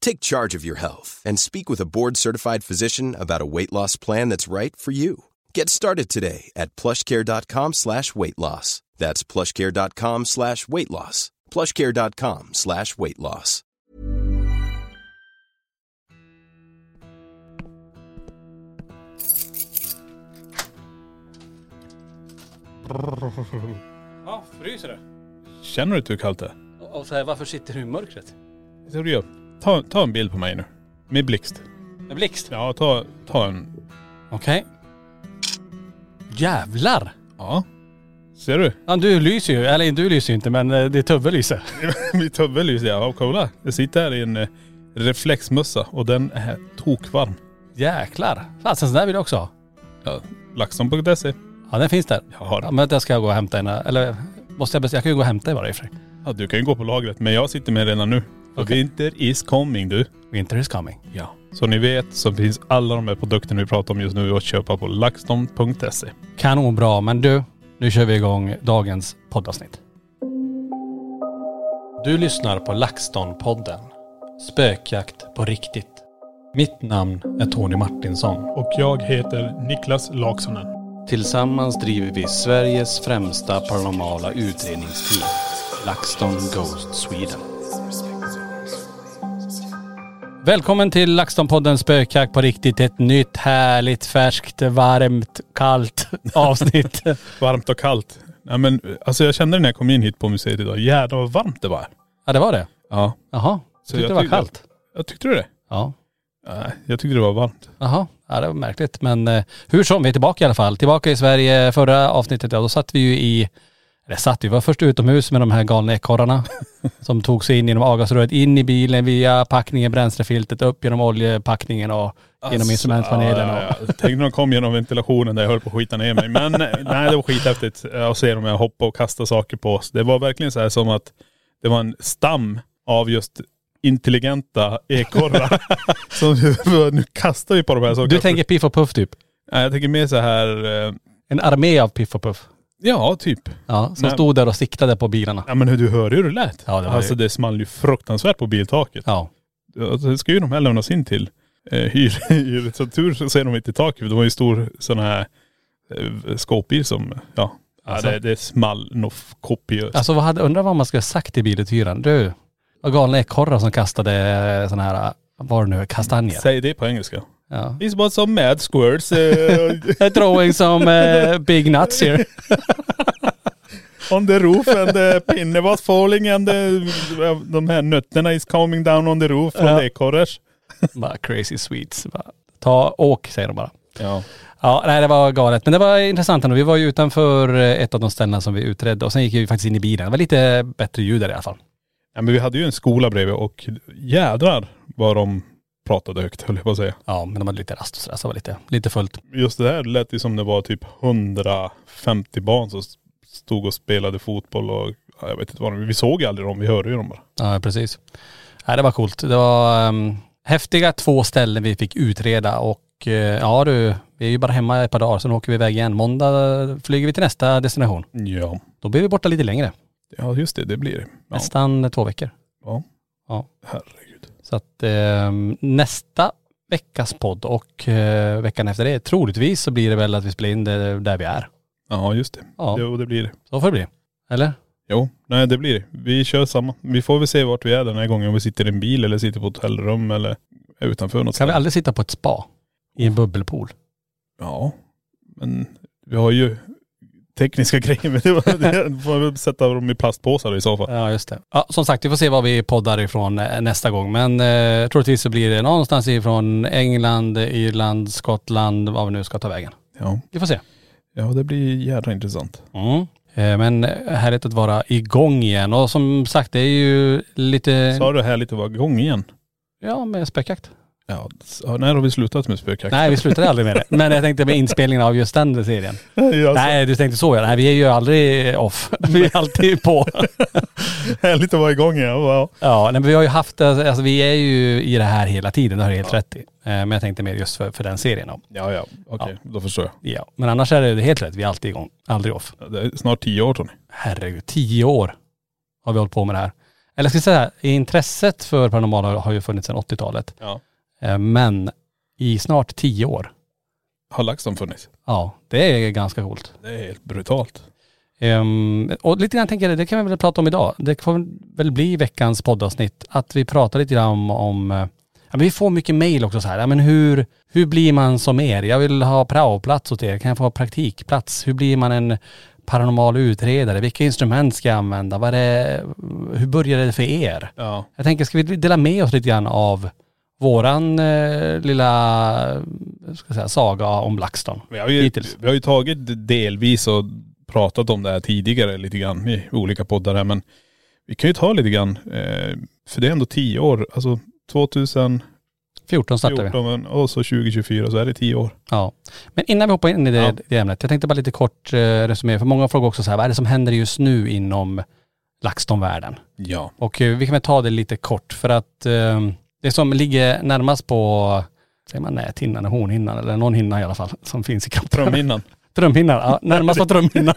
Take charge of your health and speak with a board-certified physician about a weight loss plan that's right for you. Get started today at plushcare.com slash weight loss. That's plushcare.com slash weight loss. plushcare.com slash weight loss. Ja, ah, fryser det. Känner du inte hur kallt det? Och och så här, varför sitter du i mörkret? Vet du vad du gör? Ta, ta en bild på mig nu. Med blixt. Med blixt? Ja, ta, ta en. Okej. Jävlar! Ja. Ser du? Ja du lyser ju, eller du lyser ju inte men eh, det Tubbe lyser. Mitt huvud lyser ja. Kolla. Jag sitter här i en eh, reflexmössa och den är tokvarm. Jäklar. Fasen sån där vill jag också ha. Ja, LaxTon.se. Ja den finns där. Jag har Ja den. men det ska jag gå och hämta en, eller måste jag beställa? Jag kan ju gå och hämta i i och för sig. Ja, du kan ju gå på lagret men jag sitter med redan nu. För Okej. winter is coming du. Winter is coming. Ja. Så ni vet så finns alla de här produkterna vi pratar om just nu att köpa på LaxTon.se. Kanonbra men du, nu kör vi igång dagens poddavsnitt. Du lyssnar på LaxTon-podden. Spökjakt på riktigt. Mitt namn är Tony Martinsson. Och jag heter Niklas Laksonen. Tillsammans driver vi Sveriges främsta paranormala utredningsteam. LaxTon Ghost Sweden. Välkommen till LaxTon-podden Spökjakt på riktigt. Ett nytt härligt, färskt, varmt, kallt avsnitt. Varmt och kallt. Ja, men, alltså jag kände när jag kom in hit på museet idag, jävlar vad varmt det var. ja det var det. Ja. Jaha. Så Tyckte jag det var tyckte- kallt. Jag tyckte du det? Ja. Nej, jag tyckte det var varmt. Jaha, ja, det var märkligt. Men eh, hur som, vi är tillbaka i alla fall. Tillbaka i Sverige. Förra avsnittet, ja då satt vi ju i, eller satt vi, var först utomhus med de här galna ekorrarna som tog sig in genom avgasröret, in i bilen via packningen, bränslefiltret, upp genom oljepackningen och genom instrumentpanelen. Och, ja, ja. Tänk när de kom genom ventilationen där jag höll på att skita ner mig. Men eh, nej, det var skithäftigt att se dem jag hoppa och kasta saker på oss. Det var verkligen så här som att det var en stam av just intelligenta ekorrar. som nu kastar vi på de här sakerna. du tänker Piff och Puff typ? Nej, jag tänker mer så här, eh, En armé av Piff och Puff. Ja typ. Ja, som Nej. stod där och siktade på bilarna. Ja men hur du hörde hur det lät. Ja, det var alltså ju- det small ju fruktansvärt på biltaket. Ja. Alltså, det ska ju de här lämnas in till eh, hyr, hyr. Så tur så ser de inte i taket. Det var ju stor sån här eh, skåpbil som, ja. Alltså. ja det, det small nog kopiöst. Alltså vad hade, undrar vad man skulle ha sagt till biluthyraren. Du, var galna ekorrar som kastade sådana här, vad var det nu, kastanjer. Säg det på engelska. Ja. It's what some mad squirts uh, Throwing some uh, big nuts here. on the roof and the pinne was falling and the, de här nötterna is coming down on the roof från Ja. ekorrars. bara crazy sweets. Bara, ta, åk säger de bara. Ja. Ja, nej det var galet. Men det var intressant ändå. Vi var ju utanför eh, ett av de ställena som vi utredde och sen gick vi faktiskt in i bilen. Det var lite bättre ljud där i alla fall. ja men vi hade ju en skola bredvid och jädrar vad de pratade högt höll jag på att säga. Ja, men de hade lite rast och sådär, så det var lite, lite fullt. Just det här lät ju som det var typ 150 barn som stod och spelade fotboll och ja, jag vet inte vad de, vi såg ju aldrig dem, vi hörde ju dem bara. Ja, precis. Nej, det var coolt. Det var um, häftiga två ställen vi fick utreda och eh, ja du, Vi är ju bara hemma ett par dagar, sen åker vi iväg igen. Måndag flyger vi till nästa destination. Ja. Då blir vi borta lite längre. Ja just det, det blir det. Ja. Nästan två veckor. Ja. Ja. Herregud. Så att eh, nästa veckas podd och eh, veckan efter det, troligtvis så blir det väl att vi spelar in det där vi är. Ja just det. Ja. Jo det blir det. Så får det bli. Eller? Jo, nej det blir det. Vi kör samma. Vi får väl se vart vi är den här gången. Om vi sitter i en bil eller sitter på hotellrum eller är utanför något Kan vi aldrig sitta på ett spa? I en bubbelpool? Ja, men vi har ju tekniska grejer. Men det, var, det får vi sätta dem i plastpåsar i så fall. Ja just det. Ja som sagt, vi får se var vi poddar ifrån eh, nästa gång. Men eh, troligtvis så blir det någonstans ifrån England, Irland, Skottland, vad vi nu ska ta vägen. Ja. Vi får se. ja, det blir jävla intressant. Mm. Eh, Men härligt att vara igång igen. Och som sagt det är ju lite.. Sa du härligt att vara igång igen? Ja med spökjakt. Ja, ja, när har vi slutat med spökjakt? Nej vi slutade aldrig med det. Men jag tänkte med inspelningen av just den serien. ja, Nej du tänkte så ja. Nej vi är ju aldrig off. Vi är alltid på. Härligt att vara igång igen. Ja. Ja men vi har ju haft, alltså vi är ju i det här hela tiden, det har du helt rätt i. Eh, Men jag tänkte mer just för, för den serien. då. Ja, ja. Okej, då förstår jag. Ja. Men annars är det helt rätt, vi är alltid igång. Aldrig off. Ja, Det är snart tio år Tony. Herregud, tio år har vi hållit på med det här. Eller jag ska säga intresset för paranormala har ju funnits sedan 80-talet. Ja. Eh, Men i snart tio år, Har LaxTon funnits? ja det är ganska coolt. Det är helt brutalt. Ehm, och lite grann tänker jag, det kan vi väl prata om idag. Det får väl bli veckans poddavsnitt. Att vi pratar lite grann om, om eh, ja, vi får mycket mail också så här. Ja, men hur, hur blir man som er? Jag vill ha praoplats åt er. Kan jag få praktikplats? Hur blir man en paranormal utredare? Vilka instrument ska jag använda? Vad är det, hur började det för er? Ja. Jag tänker, ska vi dela med oss lite grann av våran eh, lilla ska säga, saga om LaxTon? Vi har, ju, Hittills. vi har ju tagit delvis och pratat om det här tidigare lite grann i olika poddar här men vi kan ju ta lite grann, eh, för det är ändå tio år, alltså 2014 14 startar vi. men- och så 2024 så är det tio år. Ja. Men innan vi hoppar in i det, Ja. det ämnet, jag tänkte bara lite kort eh, resumera, för många frågar också så här, vad är det som händer just nu inom LaxTon-världen? Ja. Och eh, vi kan väl ta det lite kort för att eh, det som ligger närmast på, säger man näthinnan, eller hornhinnan eller någon hinna i alla fall, som finns i kroppen. Trumhinnan. Trumhinnan, ja, närmast på trumhinnan.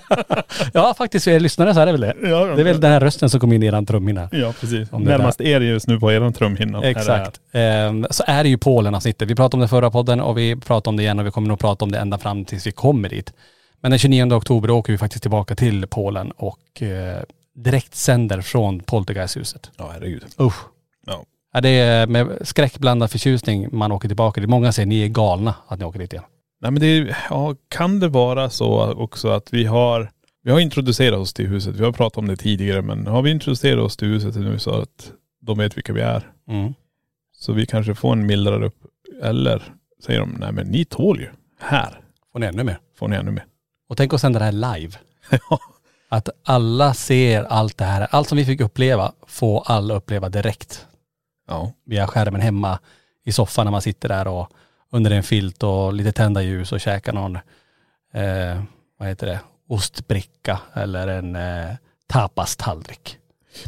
ja faktiskt, er lyssnare så är det väl det. Ja, Det är väl den här rösten som kom in i eran trumhinna. Ja precis. Det där. Närmast er just nu på eran trumhinna. är. Exakt. Ehm, så är det ju Polen-avsnittet. Vi pratade om det förra podden och vi pratar om det igen och vi kommer nog prata om det ända fram tills vi kommer dit. Men den 29 oktober åker vi faktiskt tillbaka till Polen och eh, direkt sänder från Poltergeisthuset. Ja herregud. Usch. Ja. Det är med skräckblandad förtjusning man åker tillbaka dit. Många säger ni är galna att ni åker dit igen. Nej men det, är- ja, kan det vara så också att vi har, vi har introducerat oss till huset. Vi har pratat om det tidigare men har vi introducerat oss till huset nu så att de vet vilka vi är. Mm. Så vi kanske får en mildare upp. Eller säger de, nej men ni tål ju. Här Får ni ännu mer. får ni ännu mer. Och tänk att sända det här live. Att alla ser allt det här. Allt som vi fick uppleva får alla uppleva direkt. Ja. via skärmen hemma i soffan när man sitter där och under en filt och lite tända ljus och käkar någon, eh, vad heter det, ostbricka eller en eh, tapastallrik.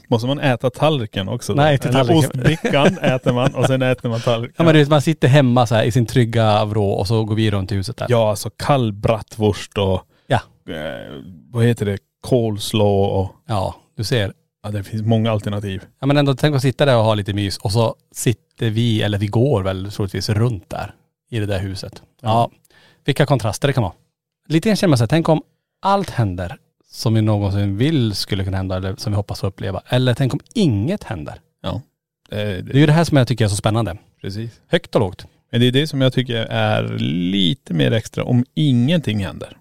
Måste man äta tallriken också? då? Nej, inte Eller tallriken. Ostbrickan äter man och sen äter man tallriken. Ja men du vet, man sitter hemma så här i sin trygga vrå och så går vi runt i huset där. Ja alltså kall bratwurst och Ja. eh, vad heter det, coleslaw och Ja, du ser. Ja, det finns många alternativ. Ja men ändå tänk att sitta där och ha lite mys och så sitter vi, eller vi går väl troligtvis runt där i det där huset. Ja, vilka kontraster det kan vara. Lite grann känner man här, tänk om allt händer som vi någonsin vill skulle kunna hända eller som vi hoppas få uppleva. Eller tänk om inget händer. Ja. Det är det, ju det här som jag tycker är så spännande. precis. Högt och lågt. Men det är det som jag tycker är lite mer extra om ingenting händer.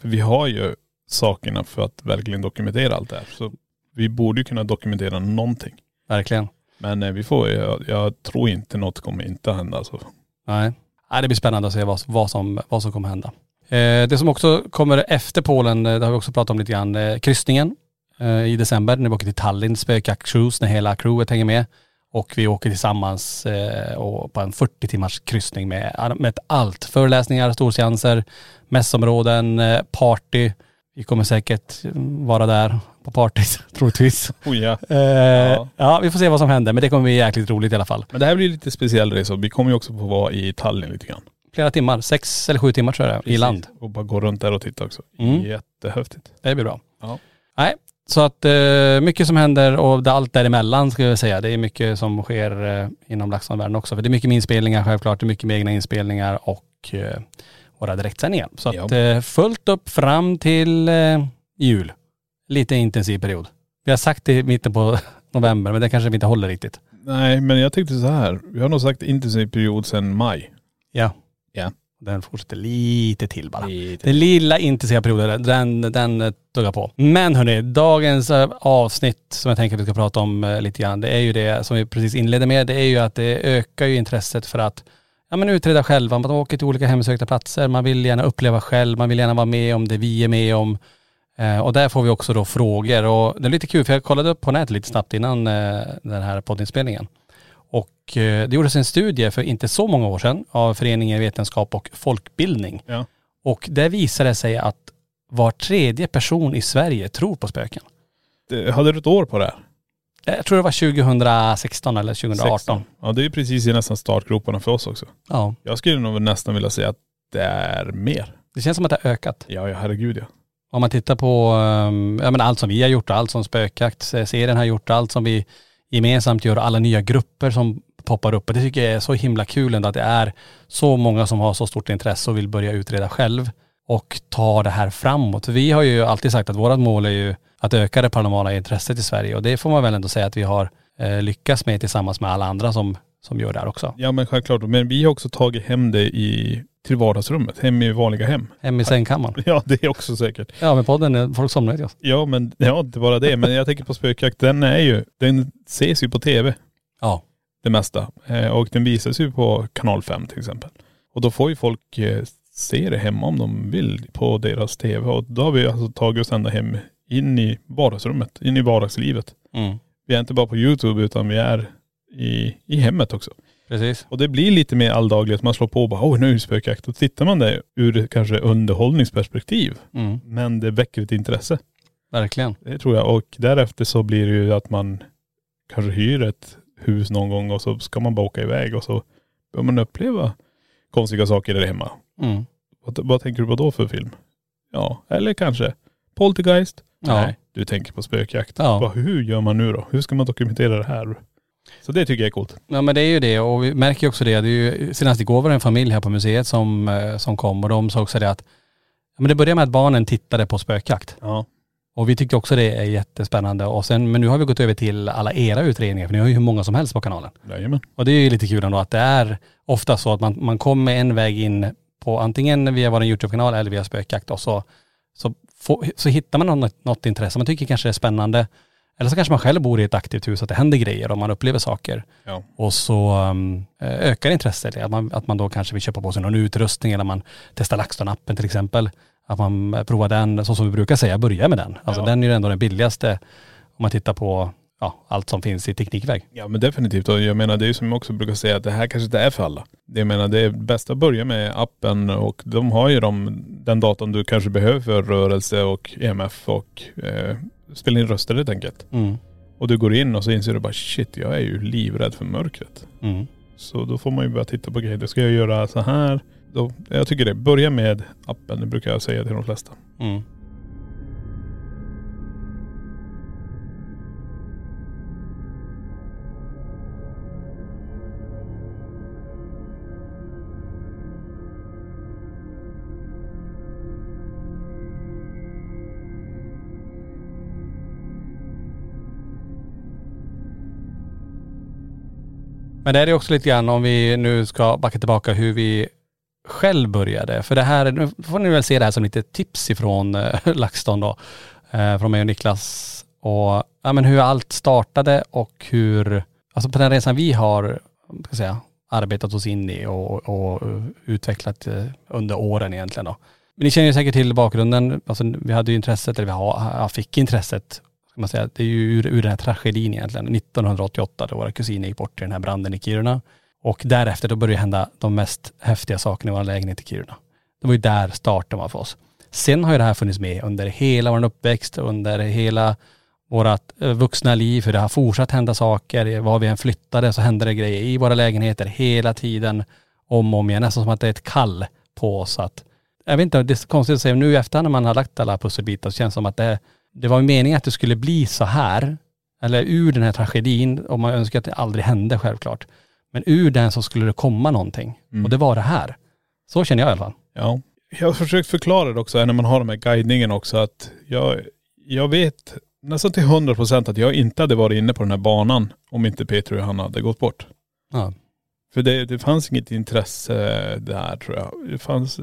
För vi har ju sakerna för att verkligen dokumentera allt det här. Så vi borde ju kunna dokumentera någonting. Verkligen. Men eh, vi får, jag, jag tror inte något kommer inte att hända. Så. Nej. Nej, det blir spännande att se vad, vad, som, vad som kommer hända. Eh, det som också kommer efter Polen, eh, det har vi också pratat om lite grann, eh, kryssningen eh, i december när vi åker till Tallinn, spökjakt-cruise när hela crewet hänger med. Och vi åker tillsammans och på en 40 timmars kryssning med, med allt. Föreläsningar, storseanser, mässområden, party. Vi kommer säkert mm, vara där på partyt troligtvis. Oh, ja. Eh, ja. vi får se vad som händer men det kommer bli jäkligt roligt i alla fall. Men det här blir lite speciell resa. Vi kommer ju också få vara i Tallinn lite grann. flera timmar, sex eller sju timmar tror jag det är, i land. Och bara gå runt där och titta också. Mm. Jättehäftigt. Det blir bra. Ja. Nej, så att eh, mycket som händer och allt däremellan ska jag säga. Det är mycket som sker eh, inom LaxTon-världen också. För det är mycket med inspelningar självklart, det är mycket med egna inspelningar och eh, våra direktsändningar. Så att Ja. eh, fullt upp fram till eh, jul. Lite intensiv period. Vi har sagt det i mitten på november men det kanske vi inte håller riktigt. Nej men jag tänkte så här. Vi har nog sagt intensiv period sedan maj. Ja. Ja. Den fortsätter lite till bara. Den lilla intensiva perioden, den, den eh, tuggar på. Men hörni, dagens eh, avsnitt som jag tänker att vi ska prata om eh, lite grann, det är ju det som vi precis inledde med, det är ju att det ökar ju intresset för att ja, men utreda själva. Man åker till olika hemsökta platser, man vill gärna uppleva själv, man vill gärna vara med om det vi är med om. Eh, och där får vi också då frågor och det är lite kul för jag kollade upp på nätet lite snabbt innan eh, den här poddinspelningen. Och eh, det gjordes en studie för inte så många år sedan av Föreningen Vetenskap och Folkbildning. Ja. Och där visade det sig att var tredje person i Sverige tror på spöken. Det- Hade du ett år på det? här? Jag tror det var 2016 eller 2018. 16. Ja det är precis i nästan startgroparna för oss också. Ja. Jag skulle nog nästan vilja säga att det är mer. Det känns som att det har ökat. Ja, ja herregud ja. Om man tittar på ehm, ja, men allt som vi har gjort, allt som spökjakt-serien har gjort, allt som vi gemensamt gör, alla nya grupper som poppar upp. Och det tycker jag är så himla kul ändå att det är så många som har så stort intresse och vill börja utreda själv och ta det här framåt. För vi har ju alltid sagt att vårt mål är ju att öka det paranormala intresset i Sverige och det får man väl ändå säga att vi har eh, lyckats med tillsammans med alla andra som, som gör det här också. Ja men självklart. Men vi har också tagit hem det i, till vardagsrummet. Hem i vanliga hem. Hem i sängkammaren. Ja det är också säkert. Ja med podden, eh, folk somnar ju. Ja men, ja inte bara det. Men jag tänker på spökjakt. Den är ju, den ses ju på tv. Ja. Det mesta. Eh, och den visas ju på kanal 5 till exempel. Och då får ju folk eh, se det hemma om de vill på deras tv. Och då har vi alltså tagit oss ända hem in i vardagsrummet, in i vardagslivet. Mm. Vi är inte bara på YouTube utan vi är i, i hemmet också. Precis. Och det blir lite mer alldagligt. Man slår på och bara, oj nu är det spökjakt. Och tittar man det ur kanske underhållningsperspektiv. Mm. Men det väcker ett intresse. Verkligen. Det tror jag. Och därefter så blir det ju att man kanske hyr ett hus någon gång och så ska man bara åka iväg och så bör man uppleva konstiga saker där hemma. Mm. Vad, vad tänker du på då för film? Ja, eller kanske Poltergeist? Ja. Nej, du tänker på spökjakt. Ja. Vad, hur gör man nu då? Hur ska man dokumentera det här? Så det tycker jag är coolt. Ja men det är ju det och vi märker ju också det. det är ju, senast igår var det en familj här på museet som, eh, som kom och de sa också det att, ja, men det började med att barnen tittade på spökjakt. Ja. Och vi tyckte också det är jättespännande. Och sen, men nu har vi gått över till alla era utredningar, för ni har ju hur många som helst på kanalen. Jajamän. Och det är ju lite kul ändå att det är ofta så att man, man kommer en väg in på antingen via vår YouTube-kanal eller via spökjakt och så, så, få, så hittar man något, något intresse. Man tycker kanske det är spännande. Eller så kanske man själv bor i ett aktivt hus, att det händer grejer och man upplever saker. Ja. Och så um, ökar intresset. Att man, att man då kanske vill köpa på sig någon utrustning eller man testar LaxTon-appen till exempel. Att man eh, provar den, så som vi brukar säga, börja med den. Alltså Ja. den är ju ändå den billigaste om man tittar på ja, allt som finns i teknikväg. Ja men definitivt. Och jag menar det är ju som jag också brukar säga att det här kanske inte är för alla. Det jag menar det är bäst att börja med appen och de har ju de, den datorn du kanske behöver för rörelse och EMF och eh, spela in röster helt enkelt. Mm. Och du går in och så inser du bara shit jag är ju livrädd för mörkret. Mm. Så då får man ju börja titta på grejer. Då ska jag göra så här. Då, jag tycker det. Börja med appen. Det brukar jag säga till de flesta. Mm. Men det är det också lite grann om vi nu ska backa tillbaka hur vi själv började. För det här, nu får ni väl se det här som lite tips ifrån eh, LaxTon då. Eh, från mig och Niklas. Och ja, men hur allt startade och hur, alltså på den resan vi har, vad ska jag säga, arbetat oss in i och, och utvecklat eh, under åren egentligen då. Men ni känner ju säkert till bakgrunden, alltså vi hade ju intresset, eller vi har, fick intresset, ska man säga, det är ju ur, ur den här tragedin egentligen, 1988 då våra kusiner gick bort i den här branden i Kiruna. Och därefter då började det hända de mest häftiga sakerna i vår lägenhet i Kiruna. Det var ju där starten var för oss. Sen har ju det här funnits med under hela vår uppväxt, under hela vårat eh, vuxna liv, hur det har fortsatt hända saker. Var vi än flyttade så hände det grejer i våra lägenheter hela tiden. om och om igen. Nästan som att det är ett kall på oss att, jag vet inte, det är konstigt att säga nu i efterhand när man har lagt alla pusselbitar så känns det som att det, det var meningen att det skulle bli så här. Eller ur den här tragedin, och man önskar att det aldrig hände självklart. Men ur den så skulle det komma någonting. Mm. Och det var det här. Så känner jag i alla fall. Ja. Jag har försökt förklara det också när man har de här guidningen också att jag, jag vet nästan till hundra procent att jag inte hade varit inne på den här banan om inte Peter och Johanna hade gått bort. Ja. För det, det fanns inget intresse där tror jag. Det fanns,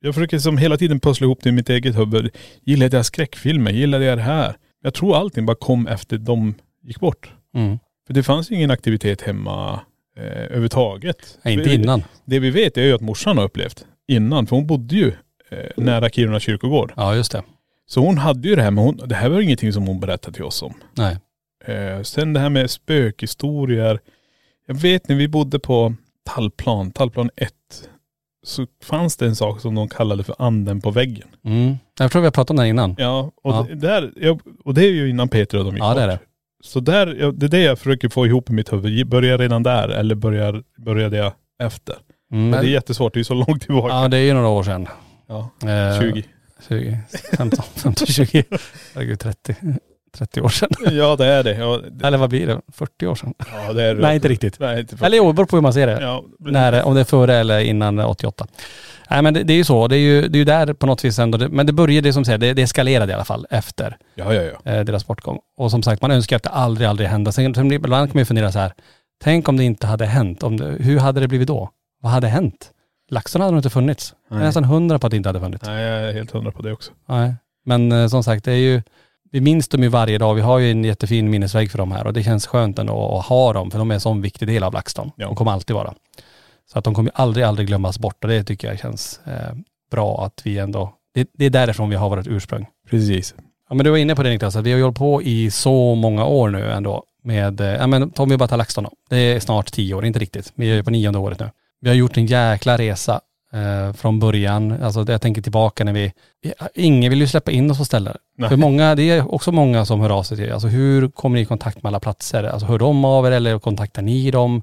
jag försöker som hela tiden pussla ihop det i mitt eget huvud. Gillade jag skräckfilmer? Gillade jag det här? Jag tror allting bara kom efter de gick bort. Mm. För det fanns ju ingen aktivitet hemma eh, överhuvudtaget. Nej, inte innan. Det vi vet är ju att morsan har upplevt innan, för hon bodde ju eh, nära Kiruna kyrkogård. Ja just det. Så hon hade ju det här, men hon, det här var ingenting som hon berättade till oss om. Nej. Eh, sen det här med spökhistorier. Jag vet när vi bodde på Tallplan, Tallplan 1, så fanns det en sak som de kallade för anden på väggen. Mm. Jag tror vi har pratat om det innan. Ja, och, Ja. Det, där, ja, och det är ju innan Peter och de gick Ja, det är bort. det. Så där, det är det jag försöker få ihop i mitt huvud. Börjar jag redan där eller börjar, började jag efter? Mm. Men det är jättesvårt, det är ju så långt tillbaka. Ja det är ju några år sedan. Ja, Eh, 20. 20, 15, 15, 20. Herregud 30. 30 år sedan. Ja det är det. Ja, det, Eller vad blir det? 40 år sedan? ja, det är det. Nej inte riktigt. Nej, inte Eller jo, beror på hur man ser det. ja, När, om det är före eller innan 88. Nej men det, det är ju så. Det är ju, det är ju där på något vis ändå. Det, men det började det som säger, det, det eskalerade i alla fall efter ja, ja, ja. eh, deras bortgång. Och som sagt, man önskar att det aldrig, aldrig hände. Sen, sen ibland kan man ju fundera så här, tänk om det inte hade hänt. Om hur hade det blivit då? Vad hade hänt? LaxTon hade nog inte funnits. Jag är Nej. nästan hundra på att det inte hade funnits. Nej, jag är helt hundra på det också. Nej. Men eh, som sagt, det är ju, vi minns dem ju varje dag. Vi har ju en jättefin minnesvägg för dem här och det känns skönt ändå att ha dem för de är en sån viktig del av LaxTon. Ja. De kommer alltid vara. Så att de kommer aldrig, aldrig glömmas bort och det tycker jag känns eh, bra att vi ändå, det, det är därifrån vi har vårt ursprung. Precis. Ja men du var inne på det Niklas, att vi har hållit på i så många år nu ändå med, eh, ja men om vi bara tar LaxTon då. Det är snart tio år, inte riktigt. Vi är ju på nionde året nu. Vi har gjort en jäkla resa eh, från början. Alltså jag tänker tillbaka när vi, ingen vill ju släppa in oss på ställen. Nej. För många, det är också många som hör av sig till er. Alltså hur kommer ni i kontakt med alla platser? Alltså hör de av er eller kontaktar ni dem?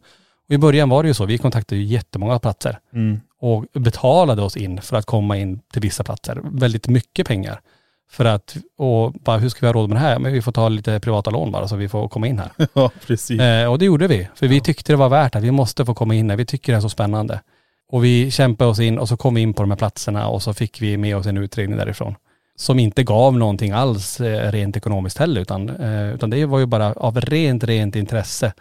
Och i början var det ju så, vi kontaktade ju jättemånga platser Mm. och betalade oss in för att komma in till vissa platser. Väldigt mycket pengar. För att, och bara hur ska vi ha råd med det här? Men vi får ta lite privata lån bara så vi får komma in här. Ja, precis. Eh, och det gjorde vi. För vi tyckte det var värt att vi måste få komma in här. Vi tycker det är så spännande. Och vi kämpade oss in och så kom vi in på de här platserna och så fick vi med oss en utredning därifrån. Som inte gav någonting alls eh, rent ekonomiskt heller utan, eh, utan det var ju bara av rent, rent intresse.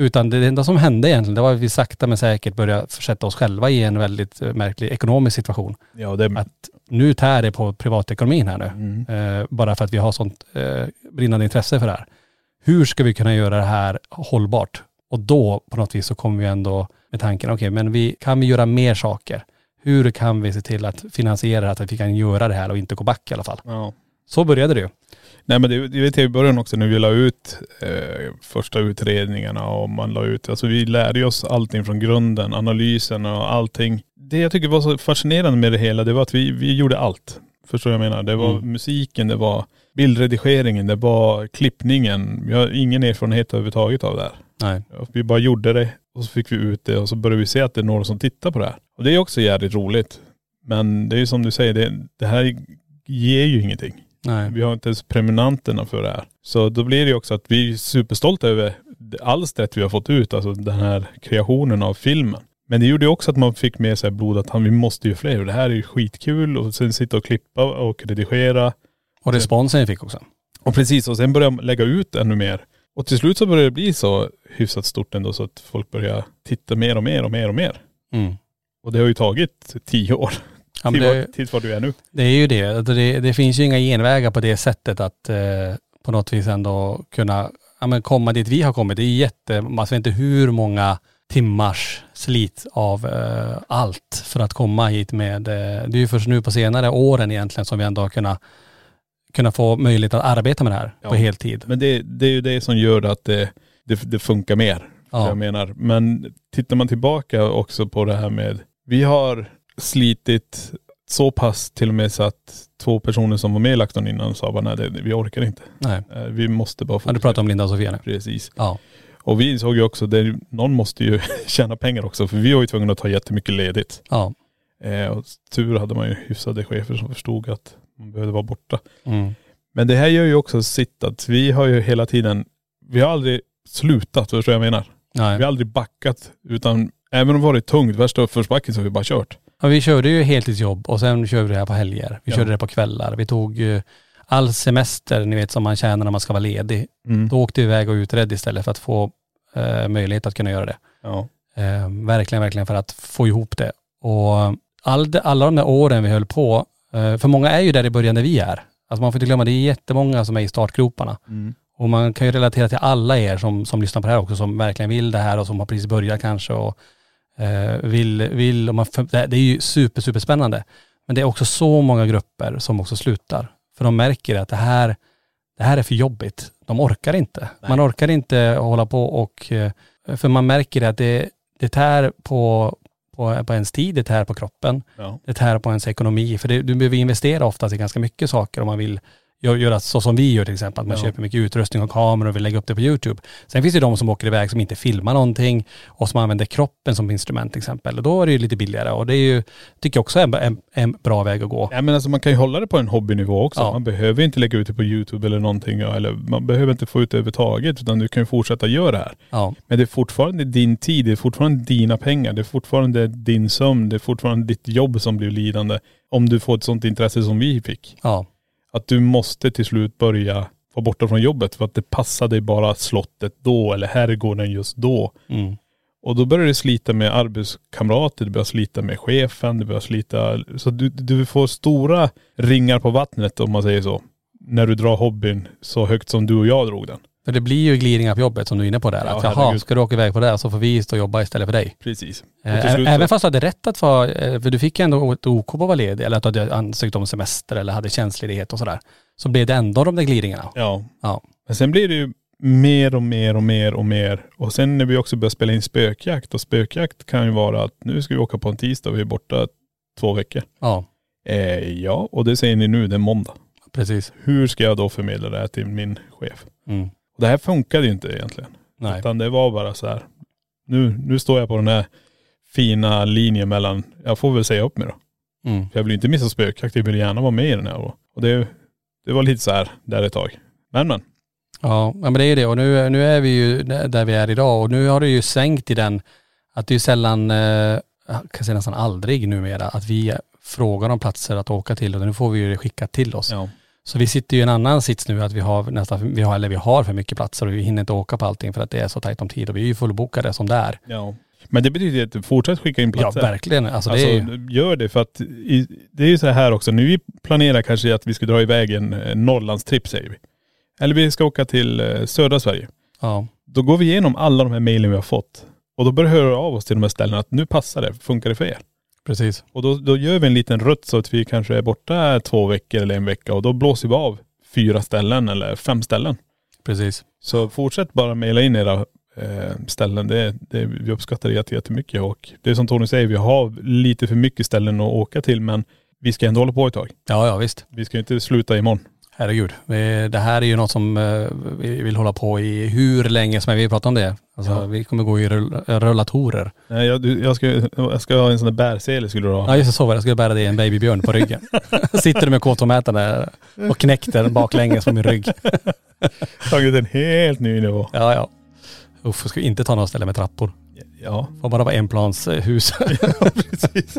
Utan det enda som hände egentligen, det var att vi sakta men säkert började försätta oss själva i en väldigt eh, märklig ekonomisk situation. Ja, det Att nu tär det på privatekonomin här nu. Mm. Eh, bara för att vi har sånt eh, brinnande intresse för det här. Hur ska vi kunna göra det här hållbart? Och då på något vis så kommer vi ändå med tanken, okej men vi, kan vi göra mer saker? Hur kan vi se till att finansiera det här, att vi kan göra det här och inte gå back i alla fall? Ja. Så började det ju. Nej men det, det vet jag i början också när vi la ut eh, första utredningarna och man la ut, alltså vi lärde oss allting från grunden, analysen och allting. Det jag tycker var så fascinerande med det hela, det var att vi, vi gjorde allt. Förstår du vad jag menar? Det var Mm. musiken, det var bildredigeringen, det var klippningen. Vi har ingen erfarenhet överhuvudtaget av det här. Nej. Vi bara gjorde det och så fick vi ut det och så började vi se att det är några som tittar på det här. Och det är också jävligt roligt. Men det är ju som du säger, det, det här ger ju ingenting. Nej. Vi har inte ens prenumeranterna för det här. Så då blir det ju också att vi är superstolta över alstret vi har fått ut, alltså den här kreationen av filmen. Men det gjorde ju också att man fick med sig blod att han, vi måste ju fler och det här är ju skitkul och sen sitta och klippa och redigera. Och responsen vi fick också. Och precis, och sen började man lägga ut ännu mer. Och till slut så började det bli så hyfsat stort ändå så att folk börjar titta mer och mer och mer och mer. Mm. Och det har ju tagit tio år Ja, till, det, var, till var du är nu. det är ju det. Alltså det. Det finns ju inga genvägar på det sättet att eh, på något vis ändå kunna ja, men komma dit vi har kommit. Det är jätte, man vet inte hur många timmars slit av eh, allt för att komma hit med, eh, det är ju först nu på senare åren egentligen som vi ändå har kunnat, kunnat få möjlighet att arbeta med det här Ja. på heltid. Men det, det är ju det som gör att det, det, det funkar mer. Ja. Jag menar. Men tittar man tillbaka också på det här med, vi har slitit så pass till och med så att två personer som var med i LaxTon innan sa bara nej det, vi orkar inte. Nej. Eh, Vi måste bara Ja, fortsätta. du pratar om Linda och Sofia nu. Precis. Ja. Och vi insåg ju också, det, någon måste ju tjäna pengar också för vi var ju tvungna att ta jättemycket ledigt. Ja. Eh, och tur hade man ju hyfsade chefer som förstod att man behövde vara borta. Mm. Men det här gör ju också sitt att vi har ju hela tiden, vi har aldrig slutat, förstår du vad jag menar? Nej. Vi har aldrig backat utan även om det varit tungt, värsta uppförsbacken så har vi bara kört. Ja, vi körde ju heltidsjobb och sen körde vi det här på helger. Vi Ja. körde det på kvällar. Vi tog eh, all semester, ni vet som man tjänar när man ska vara ledig. Mm. Då åkte vi iväg och utredde istället för att få eh, möjlighet att kunna göra det. Ja. Eh, verkligen, verkligen för att få ihop det. Och all, alla de där åren vi höll på, eh, för många är ju där i början där vi är. Alltså man får inte glömma, det är jättemånga som är i startgroparna. Mm. Och man kan ju relatera till alla er som, som lyssnar på det här också, som verkligen vill det här och som har precis börjat kanske och eh, vill, vill och man, det är ju super, super spännande. Men det är också så många grupper som också slutar. För de märker att det här, det här är för jobbigt. De orkar inte. Man orkar inte hålla på och, eh, för man märker att det, det tär på, på, på ens tid, det tär på kroppen, Ja. det tär på ens ekonomi. För det, du behöver investera oftast i ganska mycket saker om man vill göra så som vi gör till exempel. Att man Ja. köper mycket utrustning och kameror och vill lägga upp det på YouTube. Sen finns det de som åker iväg som inte filmar någonting och som använder kroppen som instrument till exempel. Och då är det ju lite billigare och det är ju, tycker jag också är en, en, en bra väg att gå. Ja men alltså man kan ju hålla det på en hobbynivå också. Ja. Man behöver inte lägga ut det på YouTube eller någonting. Eller man behöver inte få ut det överhuvudtaget. Utan du kan ju fortsätta göra det här. Ja, Men det är fortfarande din tid, det är fortfarande dina pengar, det är fortfarande din sömn, det är fortfarande ditt jobb som blir lidande. Om du får ett sånt intresse som vi fick. ja, Att du måste till slut börja vara borta från jobbet för att det passar dig bara slottet då eller herrgården just då. mm, Och då börjar du slita med arbetskamrater, du börjar slita med chefen, du börjar slita, så du, du får stora ringar på vattnet om man säger så. När du drar hobbyn så högt som du och jag drog den. För det blir ju glidningar på jobbet som du är inne på där. Ja, att jaha, herregud. ska du åka iväg på det här så får vi stå och jobba istället för dig. Precis. Slut Även så- fast du hade rätt att vara, eh, för du fick ändå ett OK på att vara ledig eller att du hade ansökt om semester eller hade tjänstledighet och sådär. Så blev det ändå de där glidningarna. Ja. Ja. Men sen blir det ju mer och mer och mer och mer. Och sen när vi också börjar spela in spökjakt och spökjakt kan ju vara att nu ska vi åka på en tisdag och vi är borta två veckor. Ja, Eh, ja, och det säger ni nu, det är måndag. precis. Hur ska jag då förmedla det här till min chef? Mm. Det här funkade ju inte egentligen. Nej. Utan det var bara så här. Nu, nu står jag på den här fina linjen mellan, jag får väl säga upp mig då. Mm. För jag vill ju inte missa spökjakt, jag vill gärna vara med i den här. Och och det, det var lite så här där ett tag. Men men. Ja, ja, men det är ju det. Och nu, nu är vi ju där vi är idag och nu har det ju sänkt i den att det är ju sällan, eh, jag kan säga nästan aldrig numera, att vi frågar om platser att åka till och nu får vi ju det skickat till oss. Ja. Så vi sitter ju i en annan sits nu att vi har nästan, vi har, eller vi har för mycket platser och vi hinner inte åka på allting för att det är så tajt om tid och vi är ju fullbokade som det är. ja. Men det betyder att du fortsätter skicka in Ja, platser. verkligen. Alltså, Alltså, det ju, gör det för att i, det är ju så här också. Nu vi planerar kanske att vi ska dra iväg en Norrlandstripp säger vi. Eller vi ska åka till eh, södra Sverige. ja, Då går vi igenom alla de här mejlen vi har fått. Och då börjar vi höra av oss till de här ställena att nu passar det, funkar det för er? Precis. Och då, då gör vi en liten rutt så att vi kanske är borta två veckor eller en vecka och då blåser vi av fyra ställen eller fem ställen. Precis. Så fortsätt bara mejla in era eh, ställen. Det, det, vi uppskattar det jätte- jättemycket och det är som Tony säger, vi har lite för mycket ställen att åka till men vi ska ändå hålla på ett tag. Ja, ja visst. Vi ska inte sluta imorgon. Herregud. Det här är ju något som eh, vi vill hålla på i hur länge som helst. Vi pratar om det. Alltså, Ja. Vi kommer gå i rull- rullatorer. Nej, jag, jag, ska, jag ska ha en sån där bärsele skulle du ha. Ja just det, så var det. Jag skulle bära i en babybjörn på ryggen. Sitter du med K2-mätaren där och knäckt den baklänges på min rygg. Tagit en helt ny nivå. Ja, ja. Uff, jag ska inte ta några ställen med trappor. Ja, Får bara vara enplans eh, hus. precis.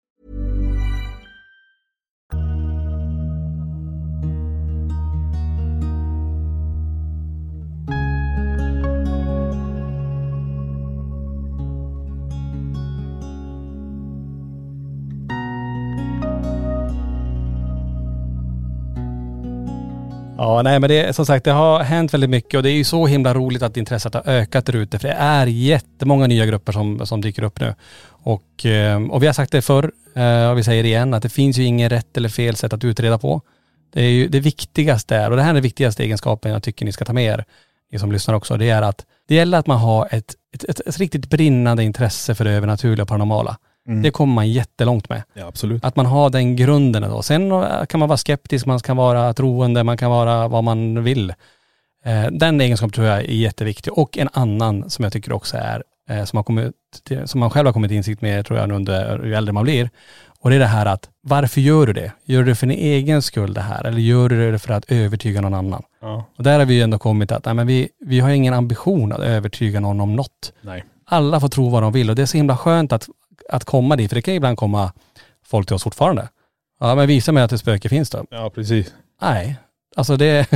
Ja, nej men det som sagt, det har hänt väldigt mycket och det är ju så himla roligt att intresset har ökat där ute för det är jättemånga nya grupper som, som dyker upp nu. Och, ehm, och vi har sagt det förr eh, och vi säger det igen att det finns ju ingen rätt eller fel sätt att utreda på. Det är ju det viktigaste är, och det här är den viktigaste egenskapen jag tycker ni ska ta med er, ni som lyssnar också, det är att det gäller att man har ett, ett, ett, ett riktigt brinnande intresse för det övernaturliga och paranormala. Det kommer man jättelångt med. Ja absolut. Att man har den grunden då. Sen eh, kan man vara skeptisk, man kan vara troende, man kan vara vad man vill. Eh, Den egenskapen tror jag är jätteviktig. Och en annan som jag tycker också är, eh, som, har kommit, som man själv har kommit insikt med tror jag under ju äldre man blir. Och det är det här att, varför gör du det? Gör du det för din egen skull det här? Eller gör du det för att övertyga någon annan? Ja. Och där har vi ju ändå kommit att, nej men vi, vi har ingen ambition att övertyga någon om något Nej. alla får tro vad de vill och det är så himla skönt att, att komma dit, för det kan ibland komma folk till oss fortfarande. Ja men visa mig att ett spöke finns då. Ja precis. Nej, alltså det,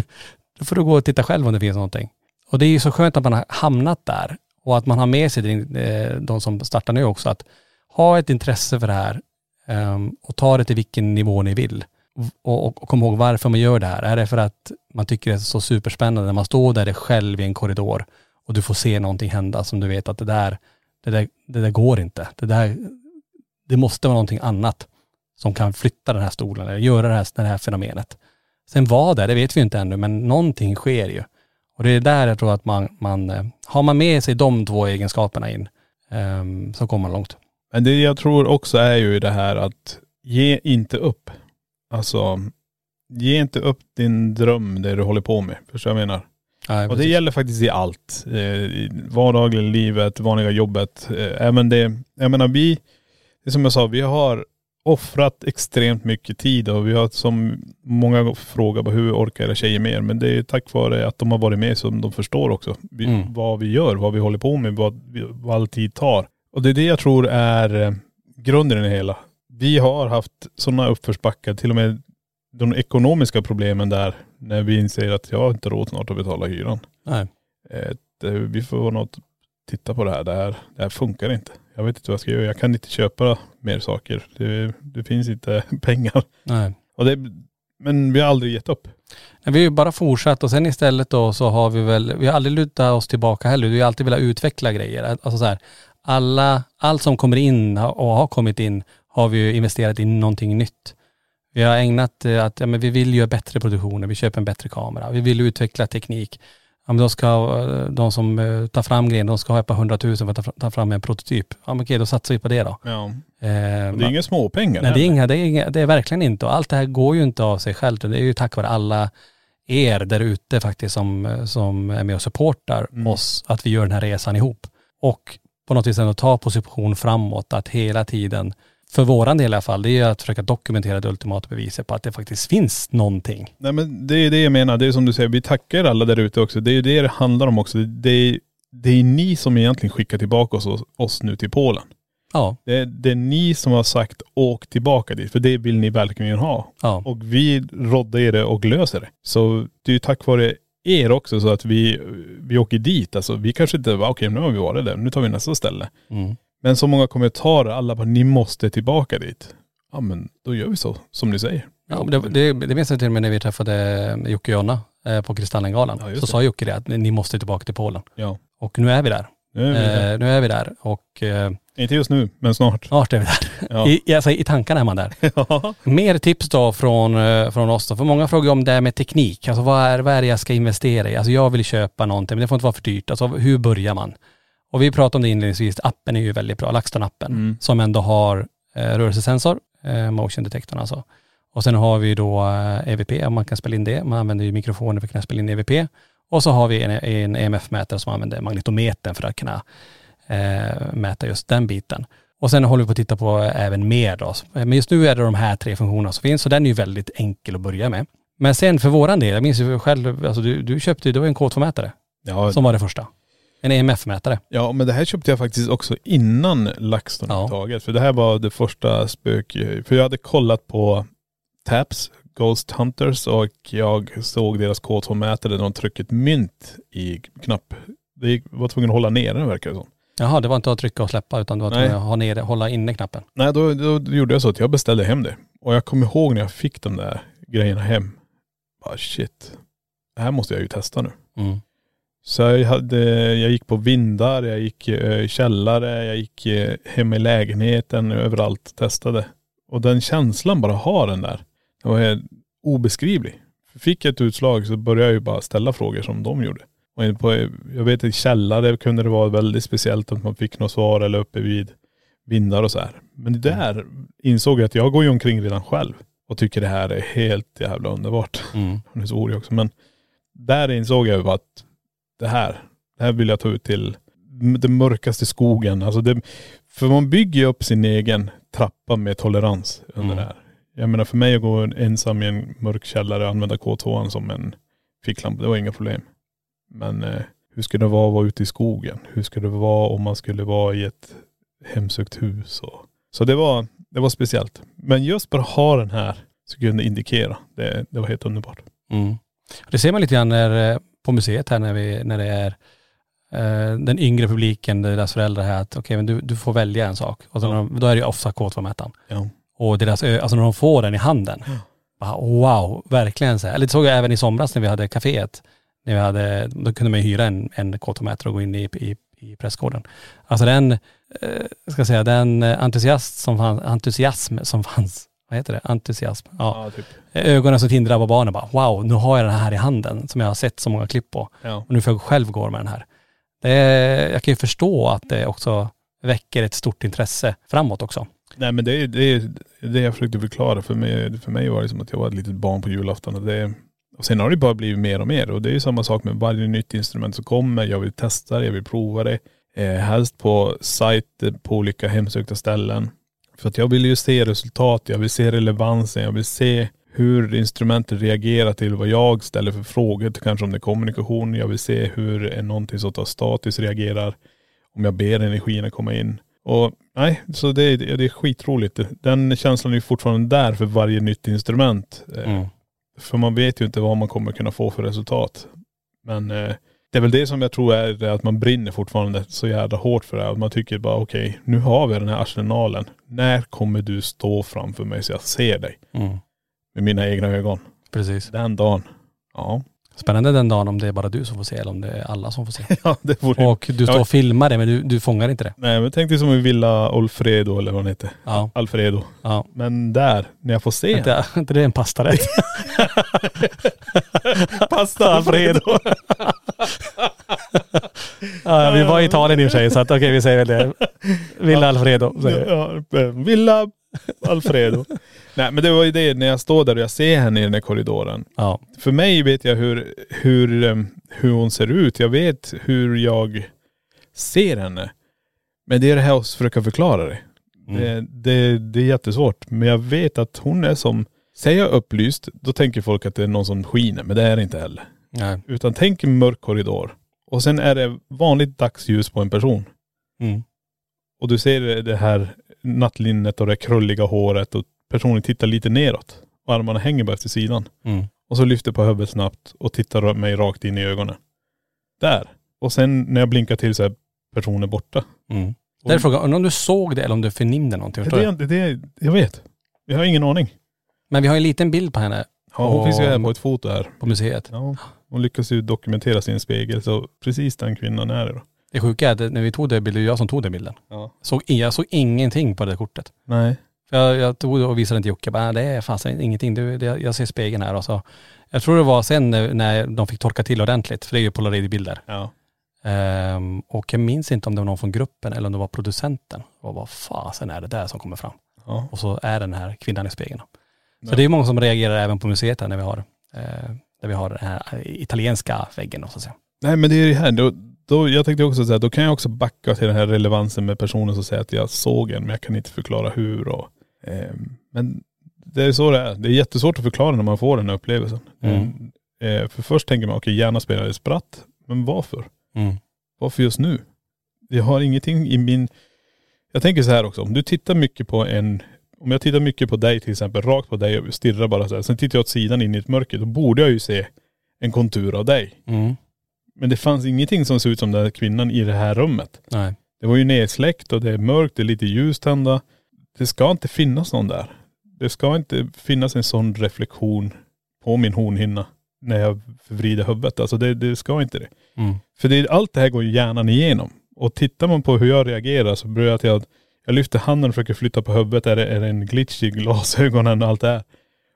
då får du gå och titta själv om det finns någonting. Och det är ju så skönt att man har hamnat där och att man har med sig eh, de som startar nu också, att ha ett intresse för det här ehm, och ta det till vilken nivå ni vill. Och, och, och kom ihåg varför man gör det här. Är det för att man tycker det är så superspännande när man står där själv i en korridor och du får se någonting hända som du vet att det där, det där, det där går inte. Det där, det måste vara någonting annat som kan flytta den här stolen eller göra det här, det här fenomenet. Sen vad det är, det vet vi ju inte ännu, men någonting sker ju. Och det är där jag tror att man, man eh, har man med sig de två egenskaperna in, um, så kommer man långt. Men det jag tror också är ju det här att ge inte upp. Alltså, ge inte upp din dröm, det du håller på med. Förstår du vad jag menar? Ja, Och det gäller faktiskt i allt. Eh, I vardagliga livet, vanliga jobbet. Eh, även det, jag menar vi, det som jag sa, vi har offrat extremt mycket tid och vi har som många frågar på hur orkar era tjejer mer? Men det är tack vare att de har varit med som de förstår också. Vi, Mm. Vad vi gör, vad vi håller på med, vad, vad all tid tar. Och det är det jag tror är eh, grunden i det hela. Vi har haft sådana uppförsbackar, till och med de ekonomiska problemen där, när vi inser att jag har inte råd snart att betala hyran. Nej. Eh, det, vi får något titta på det här. Det, här. det här funkar inte. Jag vet inte vad jag ska göra. Jag kan inte köpa mer saker. Det, det finns inte pengar. Nej. Och det, men vi har aldrig gett upp. Men vi har ju bara fortsatt och sen istället då så har vi väl, vi har aldrig lutat oss tillbaka heller. Vi har alltid velat utveckla grejer. Alltså så här, alla, allt som kommer in och har kommit in har vi ju investerat i någonting nytt. Vi har ägnat eh, att, ja men vi vill göra bättre produktioner, vi köper en bättre kamera, vi vill utveckla teknik. Ja men då ska eh, de som eh, tar fram grejen, de ska ha ett par hundratusen för att ta fram- en prototyp. Ja men okej, då satsar vi på det då. Ja. Eh, det är inga småpengar. Nej det är, inga, det, är inga, det är verkligen inte. Och allt det här går ju inte av sig självt. Det är ju tack vare alla er där ute faktiskt som, som är med och supportar Mm. oss, att vi gör den här resan ihop. Och på något vis ändå ta position framåt, att hela tiden, för våran del i alla fall, det är att försöka dokumentera det ultimata beviset på att det faktiskt finns någonting. Nej men det är det jag menar. Det är som du säger, vi tackar alla där ute också. Det är det det handlar om också. Det är, det är ni som egentligen skickar tillbaka oss, oss nu till Polen. Ja, Det är, det är ni som har sagt åk tillbaka dit, för det vill ni verkligen ha. ja, Och vi råddar er det och löser det. Så det är ju tack vare er också så att vi, vi åker dit. Alltså vi kanske inte, okej nu har vi varit där, nu tar vi nästa ställe. mm. Men så många kommentarer, alla bara, ni måste tillbaka dit. Ja men då gör vi så, som ni säger. ja det, det, det minns jag till och med när vi träffade Jocke och Jonna eh, på Kristallengalan. Ja, så sa Jocke det, att ni måste tillbaka till Polen. Ja. Och nu är vi där. Nu är vi där. Eh, nu är vi där och eh, Inte just nu, men snart. snart är vi där. Ja. I, alltså, I tankarna är man där. Ja. Mer tips då från, eh, från oss då. För många frågar om det här med teknik. Alltså vad är, vad är det jag ska investera i? Alltså jag vill köpa någonting men det får inte vara för dyrt. Alltså hur börjar man? Och vi pratade om det inledningsvis, appen är ju väldigt bra, LaxTon-appen, Mm. som ändå har eh, rörelsesensor, eh, motion detektorn alltså. Och sen har vi då eh, EVP, om man kan spela in det. Man använder ju mikrofoner för att kunna spela in EVP. Och så har vi en, en EMF-mätare som använder magnetometern för att kunna eh, mäta just den biten. Och sen håller vi på att titta på även mer då. Men just nu är det de här tre funktionerna som finns, så den är ju väldigt enkel att börja med. Men sen för våran del, jag minns ju själv, alltså du, du köpte, det var en K2-mätare Ja, som var det första. En EMF-mätare. ja, men det här köpte jag faktiskt också innan LaxTon Ja. För det här var det första spök... För jag hade kollat på TAPS, Ghost Hunters och jag såg deras K2-mätare där de tryckte ett mynt i knapp. Det var tvungen att hålla ner den verkar det som. Jaha, det var inte att trycka och släppa utan det var Nej. att ha ner, hålla inne knappen. Nej, då, då, då gjorde jag så att jag beställde hem det. Och jag kommer ihåg när jag fick de där grejerna hem. Bara shit, det här måste jag ju testa nu. Mm. Så jag, hade, jag gick på vindar, jag gick eh, i källare, jag gick eh, hemma i lägenheten, överallt testade. Och den känslan bara ha den där, det var helt obeskrivlig. Fick jag ett utslag så började jag ju bara ställa frågor som de gjorde. Och på, jag vet i källare kunde det vara väldigt speciellt att man fick något svar eller uppe vid vindar och så här. Men det där insåg jag att jag går ju omkring redan själv och tycker det här är helt jävla underbart. Mm. Är så orig också. Men där insåg jag ju att det här, det här vill jag ta ut till den mörkaste skogen. Alltså det, för man bygger ju upp sin egen trappa med tolerans under Mm. det här. Jag menar för mig att gå ensam i en mörk källare och använda K2 som en ficklampa, det var inga problem. Men eh, hur ska det vara att vara ute i skogen? Hur ska det vara om man skulle vara i ett hemsökt hus? Och, så det var, det var speciellt. Men just bara ha den här så kunde indikera. Det, det var helt underbart. Mm. Det ser man lite grann när, eh, på museet här när, vi, när det är eh, den yngre publiken, deras föräldrar här, att okej men du, du får välja en sak. Och så Ja. de, då är det ju ofta K2-mätaren. Ja. Och deras, alltså när de får den i handen. Bara, wow, verkligen så här. Eller det såg jag även i somras när vi hade kaféet. När vi hade, då kunde man ju hyra en, en K2-mätare och gå in i, i, i pressgården. Alltså den, eh, ska jag säga, den entusiast som fanns, entusiasm som fanns, vad heter det? Entusiasm. Ja. Ja, typ. Ögonen som tindrar på barnen bara, wow, nu har jag den här i handen som jag har sett så många klipp på. Ja. Och nu får jag själv gå med den här. Det är, jag kan ju förstå att det också väcker ett stort intresse framåt också. Nej men det är det, är det jag försökte förklara. För mig, för mig var det som att jag var ett litet barn på julafton. Och, det, och sen har det bara blivit mer och mer. Och det är ju samma sak med varje nytt instrument som kommer. Jag vill testa det, jag vill prova det. Eh, helst på sajter på olika hemsökta ställen. För att jag vill ju se resultat, jag vill se relevansen, jag vill se hur instrumentet reagerar till vad jag ställer för frågor, kanske om det är kommunikation. Jag vill se hur någonting som tar status reagerar. Om jag ber energin att komma in. Och nej, så det, är- det är skitroligt. Den känslan är ju fortfarande där för varje nytt instrument. Eh, Mm. För man vet ju inte vad man kommer kunna få för resultat. Men eh, det är väl det som jag tror är det att man brinner fortfarande så jävla hårt för det här. Att Man tycker bara okej, nu har vi den här arsenalen. När kommer du stå framför mig så jag ser dig Mm. med mina egna ögon? Precis. Den dagen. Ja. Spännande den dagen om det är bara du som får se eller om det är alla som får se. Ja det vore Och du står och filmar det men du, du fångar inte det. Nej men tänk dig som i Villa Olfredo eller vad den heter. Ja. Alfredo. Ja. Men där, när jag får se Inte, inte det är en pastarätt. Pasta Alfredo. Ja, vi var i Italien i och för sig så att okej vi säger väl det. Villa Alfredo. säger. Ja, eh, Villa Alfredo. Nej men det var ju det, när jag står där och jag ser henne i den här korridoren. Ja. För mig vet jag hur, hur, em, hur hon ser ut. Jag vet hur jag ser henne. Men det är det här att försöka förklara det. Mm. Det, det, det är jättesvårt. Men jag vet att hon är som, säger jag upplyst, då tänker folk att det är någon som skiner. Men det är det inte heller. Nej. Utan tänk en mörk korridor. Och sen är det vanligt dagsljus på en person. Mm. Och du ser det här nattlinnet och det krulliga håret och personen tittar lite neråt. Och armarna hänger bara efter sidan. Mm. Och så lyfter på huvudet snabbt och tittar mig rakt in i ögonen. Där. Och sen när jag blinkar till så är personen borta. Mm. Det är frågan, om du såg det eller om du förnimde någonting. Det, det, du? det, jag vet. Jag har ingen aning. Men vi har en liten bild på henne Ja, hon Och- finns ju här på ett foto här. på museet. Ja. Hon lyckas ju dokumentera sin spegel så precis den kvinnan är det då. Det sjuka är att när vi tog den bilden, det var jag som tog den bilden. Ja. Såg, jag såg ingenting på det kortet. Nej. För jag, jag tog och visade den till Jocke. Bara, "Ah, det är fasen ingenting. Det, det, jag ser spegeln här. Och så, jag tror det var sen när, när de fick torka till ordentligt, för det är ju polaroidbilder. Ja. Ehm, och jag minns inte om det var någon från gruppen eller om det var producenten. Och vad fasen är det där som kommer fram? Ja. Och så är den här kvinnan i spegeln. Så det är många som reagerar även på museet här när vi har, eh, där vi har den här italienska väggen då, så att säga. Nej men det är det här, då, då, jag tänkte också säga, då kan jag också backa till den här relevansen med personen som säger att jag såg en men jag kan inte förklara hur och, eh, Men det är så det är. Det är jättesvårt att förklara när man får den här upplevelsen. Mm. Eh, för först tänker man, okej hjärnan spelar ett spratt. Men varför? Mm. Varför just nu? Jag har ingenting i min.. Jag tänker så här också, om du tittar mycket på en.. Om jag tittar mycket på dig till exempel, rakt på dig och stirrar bara så här. Sen tittar jag åt sidan in i ett mörker, då borde jag ju se en kontur av dig. Mm. Men det fanns ingenting som såg ut som den där kvinnan i det här rummet. Nej. Det var ju nedsläckt och det är mörkt, det är lite ljus tända. Det ska inte finnas någon där. Det ska inte finnas en sån reflektion på min hornhinna när jag vrider huvudet. Alltså det, det ska inte det. Mm. För det, allt det här går ju hjärnan igenom. Och tittar man på hur jag reagerar så blir det att jag, lyfter handen och försöker flytta på huvudet. Är det, är det en glitch i glasögonen och allt det här.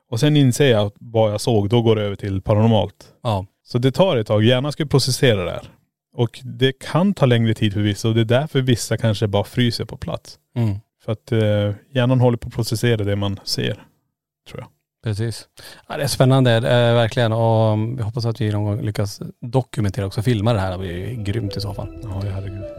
Och sen inser jag vad jag såg, då går det över till paranormalt. Ja. Så det tar ett tag. Hjärnan ska processera det här. Och det kan ta längre tid för vissa och det är därför vissa kanske bara fryser på plats. Mm. För att eh, hjärnan håller på att processera det man ser. Tror jag. Precis. Ja, det är spännande, eh, verkligen. Och mm, vi hoppas att vi någon gång lyckas dokumentera också, filma det här. Det blir grymt i så fall. Ja, herregud.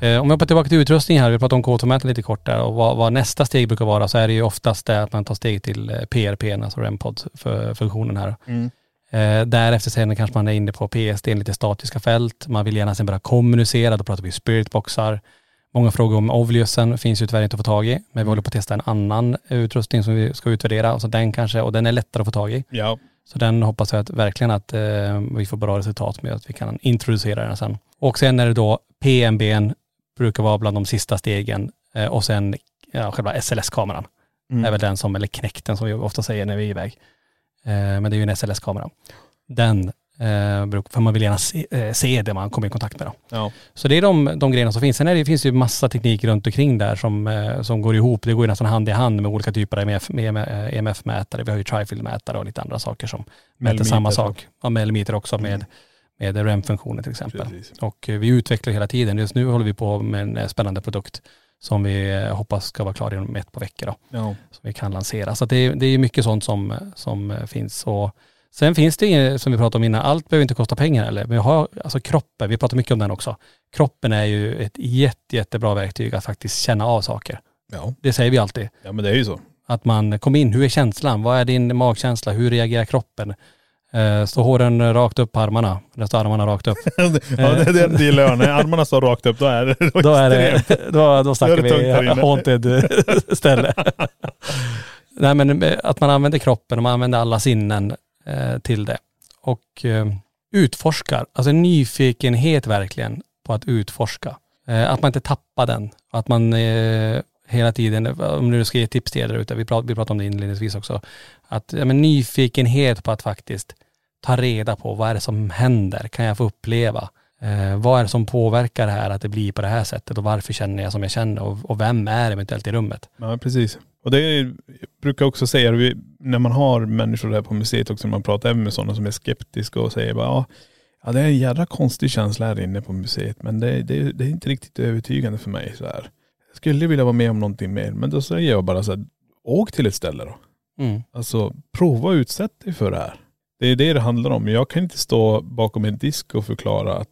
Eh, om jag hoppar tillbaka till utrustning här, vi pratade om K2-mätaren lite kort där och vad, vad nästa steg brukar vara så är det ju oftast det att man tar steg till eh, PRP, alltså REM-pod för funktionen här. Eh, därefter sen kanske man är inne på PSD, lite statiska fält. Man vill gärna sen börja kommunicera, då pratar vi spiritboxar. Många frågor om Ovlusen finns ju tyvärr inte att få tag i, men vi håller på att testa en annan utrustning som vi ska utvärdera. Så den kanske, och den är lättare att få tag i. Ja. Så den hoppas jag att verkligen att eh, vi får bra resultat med, att vi kan introducera den sen. Och sen är det då PMBn, brukar vara bland de sista stegen eh, och sen ja, själva SLS-kameran. är väl den som, eller knäckten som vi ofta säger när vi är iväg. Eh, men det är ju en SLS-kamera. Den, eh, för man vill gärna se, eh, se det man kommer i kontakt med. Då. Ja. Så det är de, de grejerna som finns. Sen är det, finns det ju massa teknik runt omkring där som, eh, som går ihop. Det går ju nästan hand i hand med olika typer av EMF, eh, EMF-mätare. Vi har ju trifield-mätare och lite andra saker som mäter samma sak. Ja, millimeter också med, med REM-funktioner till exempel. Precis. Och eh, vi utvecklar hela tiden. Just nu håller vi på med en eh, spännande produkt som vi eh, hoppas ska vara klar inom ett par veckor då Ja. som vi kan lansera. Så det, det är mycket sånt som, som finns. Och sen finns det, som vi pratade om innan, allt behöver inte kosta pengar heller. Men vi har, alltså kroppen, vi pratar mycket om den också. Kroppen är ju ett jätte, jättebra verktyg att faktiskt känna av saker. Ja. Det säger vi alltid. ja men det är ju så. Att man kommer in, hur är känslan? Vad är din magkänsla? Hur reagerar kroppen? Eh, står håren rakt upp på armarna? Eller står armarna rakt upp? ja det, det, det gillar jag. När armarna står rakt upp då är det Då är det, då, då snackar Då är vi haunted ställe. Nej men eh, att man använder kroppen och man använder alla sinnen eh, till det. Och eh, utforskar, alltså en nyfikenhet verkligen på att utforska. Eh, att man inte tappar den. Att man eh, hela tiden, om du ska ge tips till er där ute, vi pratade, vi pratade om det inledningsvis också, att ja, men nyfikenhet på att faktiskt ta reda på vad är det som händer, kan jag få uppleva? Eh, vad är det som påverkar det här att det blir på det här sättet och varför känner jag som jag känner och, och vem är eventuellt i rummet? Ja precis. Och det är, jag brukar också säga, vi- när man har människor där på museet också, när man pratar även med sådana som är skeptiska och säger bara, ja, ja det är en jävla konstig känsla här inne på museet men det, det, det är inte riktigt övertygande för mig så här. Skulle vilja vara med om någonting mer men då säger jag bara så här, åk till ett ställe då. Mm. Alltså prova och utsätt dig för det här. Det är det det handlar om. Jag kan inte stå bakom en disk och förklara att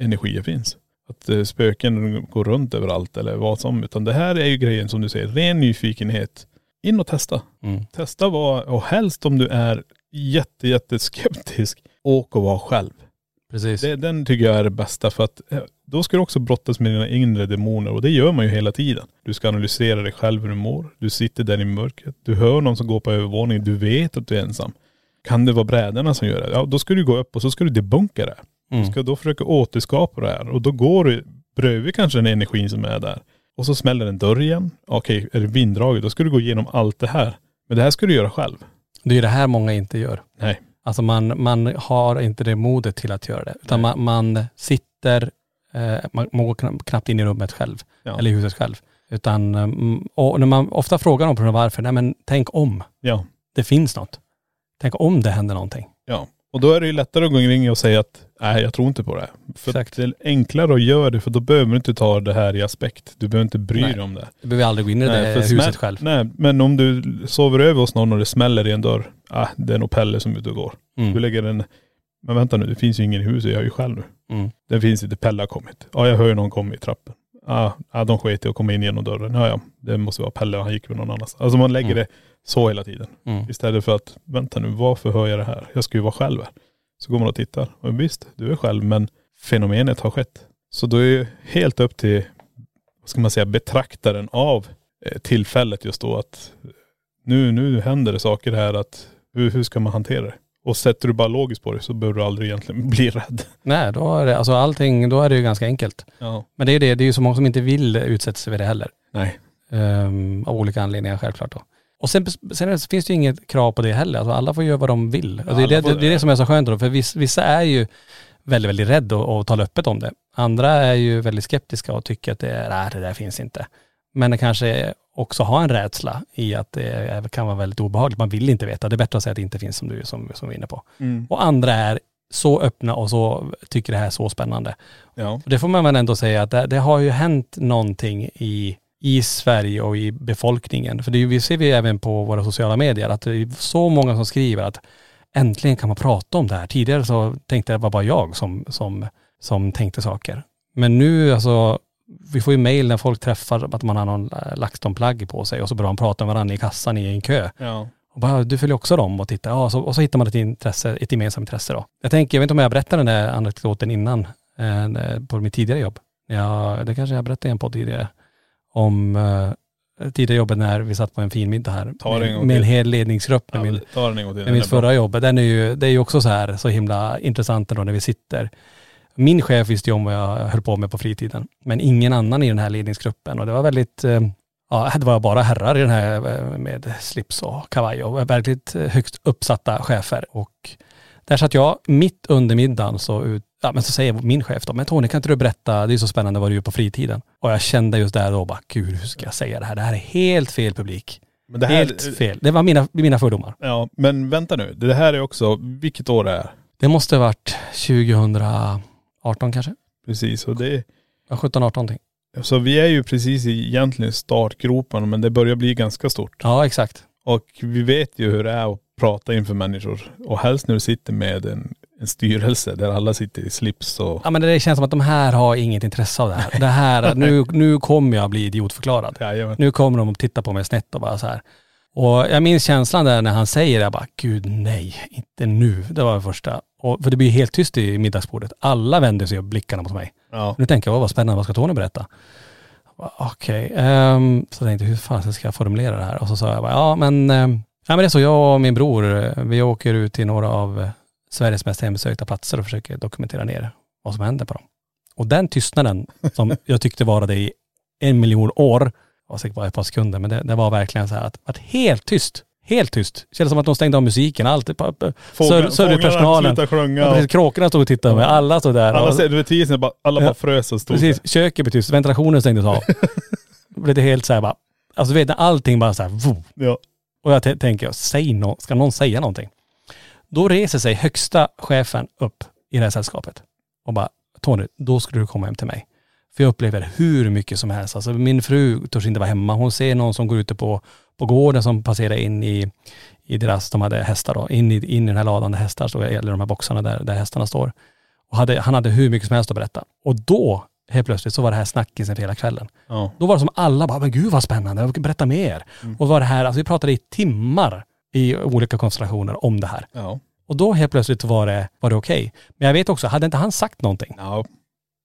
energier finns. Att eh, spöken går runt överallt eller vad som. Utan det här är ju grejen som du säger, ren nyfikenhet. In och testa. Mm. Testa vad, och helst om du är jätte, jätte skeptisk, åk och var själv. Precis. Det, den tycker jag är det bästa för att eh, då ska du också brottas med dina inre demoner och det gör man ju hela tiden. Du ska analysera dig själv hur du mår. Du sitter där i mörkret. Du hör någon som går på övervåningen. Du vet att du är ensam. Kan det vara brädorna som gör det? Ja, då ska du gå upp och så ska du debunka det. Du Mm. ska då försöka återskapa det här och då går du bredvid kanske den energin som är där. Och så smäller en dörr igen. Okej, är det vinddraget, då ska du gå igenom allt det här. Men det här ska du göra själv. Det är det här många inte gör. Nej. Alltså man, man har inte det modet till att göra det. Utan man, man sitter, eh, man, man går knappt- in i rummet själv. Ja. Eller i huset själv. Utan, mm, och när man ofta frågar någon på varför, nej men tänk om. Ja. Det finns något. Tänk om det händer någonting. Ja. Och då är det ju lättare att gå omkring och säga att nej jag tror inte på det. För Exakt. det är enklare att göra det för då behöver du inte ta det här i aspekt. Du behöver inte bry Nej. dig om det. Du behöver aldrig gå in i det för huset själv. Nej, men om du sover över hos någon och det smäller i en dörr. Ah, det är nog Pelle som är ute och går. Du Mm. lägger en, men vänta nu, det finns ju ingen i huset, jag är ju själv nu. Mm. Det finns inte, Pelle har kommit. Ja, jag hör ju någon komma i trappen. Ja, ah, de sket i att komma in genom dörren. Ja, ja, det måste vara Pelle, han gick väl någon annanstans. Alltså man lägger Mm. det så hela tiden. Mm. Istället för att, vänta nu, varför hör jag det här? Jag ska ju vara själv här. Så går man och tittar. Och visst, du är själv, men fenomenet har skett. Så då är det helt upp till, vad ska man säga, betraktaren av eh, tillfället just då att nu, nu händer det saker här att hur, hur ska man hantera det? Och sätter du bara logiskt på det så behöver du aldrig egentligen bli rädd. Nej, då är det, alltså allting, då är det ju ganska enkelt. Ja. Men det är ju det, det är ju så många som inte vill utsätta sig för det heller. Nej. Ehm, av olika anledningar självklart då. Och sen, sen finns det ju inget krav på det heller. Alltså alla får göra vad de vill. Och det, är det, det, är det som är så skönt då. För vissa, är ju väldigt, väldigt rädda och, och talar öppet om det. Andra är ju väldigt skeptiska och tycker att det, är, nej, det där finns inte. Men det kanske också har en rädsla i att det kan vara väldigt obehagligt. Man vill inte veta. Det är bättre att säga att det inte finns som du som, som vi är inne på. Mm. Och andra är så öppna och så tycker det här är så spännande. Ja. Och det får man väl ändå säga att det, det har ju hänt någonting i, i Sverige och i befolkningen. För det vi ser vi även på våra sociala medier att det är så många som skriver att äntligen kan man prata om det här. Tidigare så tänkte jag det var bara jag som, som, som tänkte saker. Men nu alltså, vi får ju mejl när folk träffar att man har någon eh, LaxTon-plagg på sig och så börjar de prata med varandra i kassan i en kö. Ja. Och bara, du följer också dem och tittar. Ja, så, och så hittar man ett, intresse, ett gemensamt intresse då. Jag tänker, jag vet inte om jag berättade den där anekdoten innan, eh, på mitt tidigare jobb. Ja, det kanske jag berättade i en podd tidigare. Om eh, tidigare jobbet när vi satt på en fin middag här. Ta det en gång med en till. hel ledningsgrupp. ja Med min, ta den en gång till. med mitt Den är bra. förra jobb. Den är ju, det är ju också så här, så himla intressant då när vi sitter. Min chef visste ju om vad jag höll på med på fritiden. Men ingen annan i den här ledningsgruppen. Och det var väldigt, eh, ja det var bara herrar i den här eh, med slips och kavaj och verkligt eh, högst uppsatta chefer. Och där satt jag mitt under middagen så ut, ja men så säger min chef då, men Tony kan inte du berätta, det är så spännande vad du gör på fritiden. Och jag kände just där då bara, gud hur ska jag säga det här? Det här är helt fel publik. Men det här, helt fel. Det var mina, mina fördomar. Ja, men vänta nu. Det här är också, vilket år det är? Det måste ha varit 2018 kanske? Precis, och det Ja, 17, 18 någonting. Så vi är ju precis i egentligen startgroparna men det börjar bli ganska stort. Ja, exakt. Och vi vet ju hur det är att prata inför människor. Och helst när du sitter med en, en styrelse där alla sitter i slips och.. Ja men det känns som att de här har inget intresse av det här. Det här, nu, nu kommer jag bli idiotförklarad. Jajamän. Nu kommer de att titta på mig snett och bara så här. Och jag minns känslan där när han säger det, jag bara, gud nej, inte nu. Det var det första. Och, för det blir helt tyst i middagsbordet. Alla vänder sig och blickarna mot mig. Ja. Nu tänker jag, "Åh, vad spännande, vad ska Tony berätta? Jag bara, Okej, ehm, så jag tänkte hur fan ska jag formulera det här? Och så sa jag bara, ja men, ehm, ja men det är så, jag och min bror, eh, vi åker ut till några av eh, Sveriges mest hembesökta platser och försöker dokumentera ner vad som händer på dem. Och den tystnaden som jag tyckte varade i en miljon år, var säkert bara ett par sekunder, men det, det var verkligen så här att, att helt tyst. Helt tyst. Kändes som att de stängde av musiken, allt. Sjunga. Ja, precis, kråkorna stod och tittade med, alla stod där. alla Och- servitrisen bara, alla bara frös och stod Precis, köket blev tyst, ventilationen stängdes av. Blev det helt så här bara, alltså du vet när allting bara så här, där. Ja. Och jag tänker, säg no ska någon säga någonting? Då reser sig högsta chefen upp i det här sällskapet och bara, Tony, då skulle du komma hem till mig. För jag upplever hur mycket som helst. Alltså min fru törs inte vara hemma. Hon ser någon som går ute på, på gården som passerar in i, i deras, de hade hästar då, in i, in i den här ladan där hästar står, eller de här boxarna där, där hästarna står. Och hade, han hade hur mycket som helst att berätta. Och då, helt plötsligt, så var det här snackisen för hela kvällen. Ja. Då var det som alla bara, men gud vad spännande, berätta mer. Och var det här, alltså vi pratade i timmar i olika konstellationer om det här. Ja. Och då helt plötsligt var det, var det okej. Men jag vet också, hade inte han sagt någonting, ja.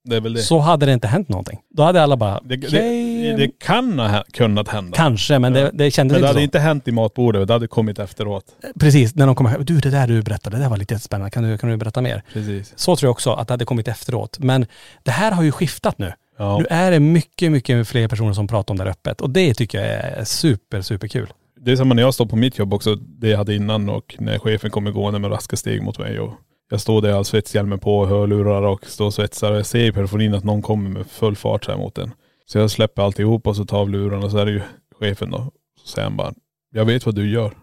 Det är väl det. så hade det inte hänt någonting. Då hade alla bara, Det, det, okej, det kan ha hä- kunnat hända. kanske, men det, det kändes Men det inte hade så. inte hänt i matbordet, det hade kommit efteråt. Precis, när de kommer hem, du det där du berättade, det där var lite spännande, kan du, kan du berätta mer? Precis. Så tror jag också att det hade kommit efteråt. Men det här har ju skiftat nu. Ja. Nu är det mycket, mycket fler personer som pratar om det här öppet. Och det tycker jag är super, super kul. Det är samma när jag står på mitt jobb också, det jag hade innan och när chefen kommer gående med raska steg mot mig och jag står där, jag har svetshjälmen på, hörlurar och står och svetsar och jag ser i periferin att någon kommer med full fart så här mot en. Så jag släpper alltihop och så tar av lurarna och så är det ju chefen då. Så säger han bara, jag vet vad du gör.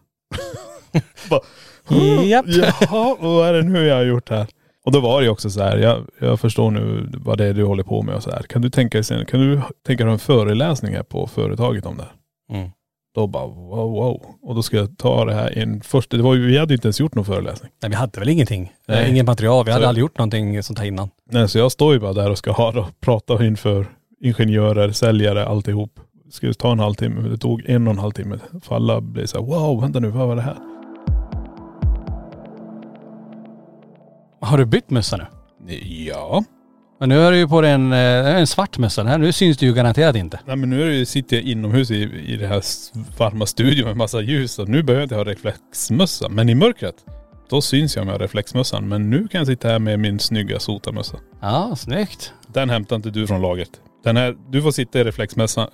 bara, Japp. Jaha, vad är det nu jag har gjort här? Och då var det ju också så här, jag, jag förstår nu vad det är du håller på med och så här. Kan du tänka dig sen, kan du tänka dig en föreläsning här på företaget om det här? Mm. Då bara wow, wow. Och då ska jag ta det här in först. Det var ju, vi hade inte ens gjort någon föreläsning. Nej, vi hade väl ingenting. Nej. Inget material. Vi hade Så- aldrig gjort någonting sånt här innan. Nej, så jag står ju bara där och ska ha då, prata inför ingenjörer, säljare, alltihop. Det skulle ta en halvtimme, men det tog en och en halv timme. För alla blev så här, wow, vänta nu, vad var det här? Har du bytt mössa nu? Ja. Men nu är du ju på dig en, eh, en svart mössa. Den här, nu syns du ju garanterat inte. Nej men nu är det, ju- sitter jag inomhus i, i det här varma studion med massa ljus och nu behöver jag inte ha reflexmössa. Men i mörkret, då syns jag med reflexmössan. Men nu kan jag sitta här med min snygga sotarmössa. Ja, snyggt. Den hämtar inte du från lagret. Den här, du får sitta i reflexmössan.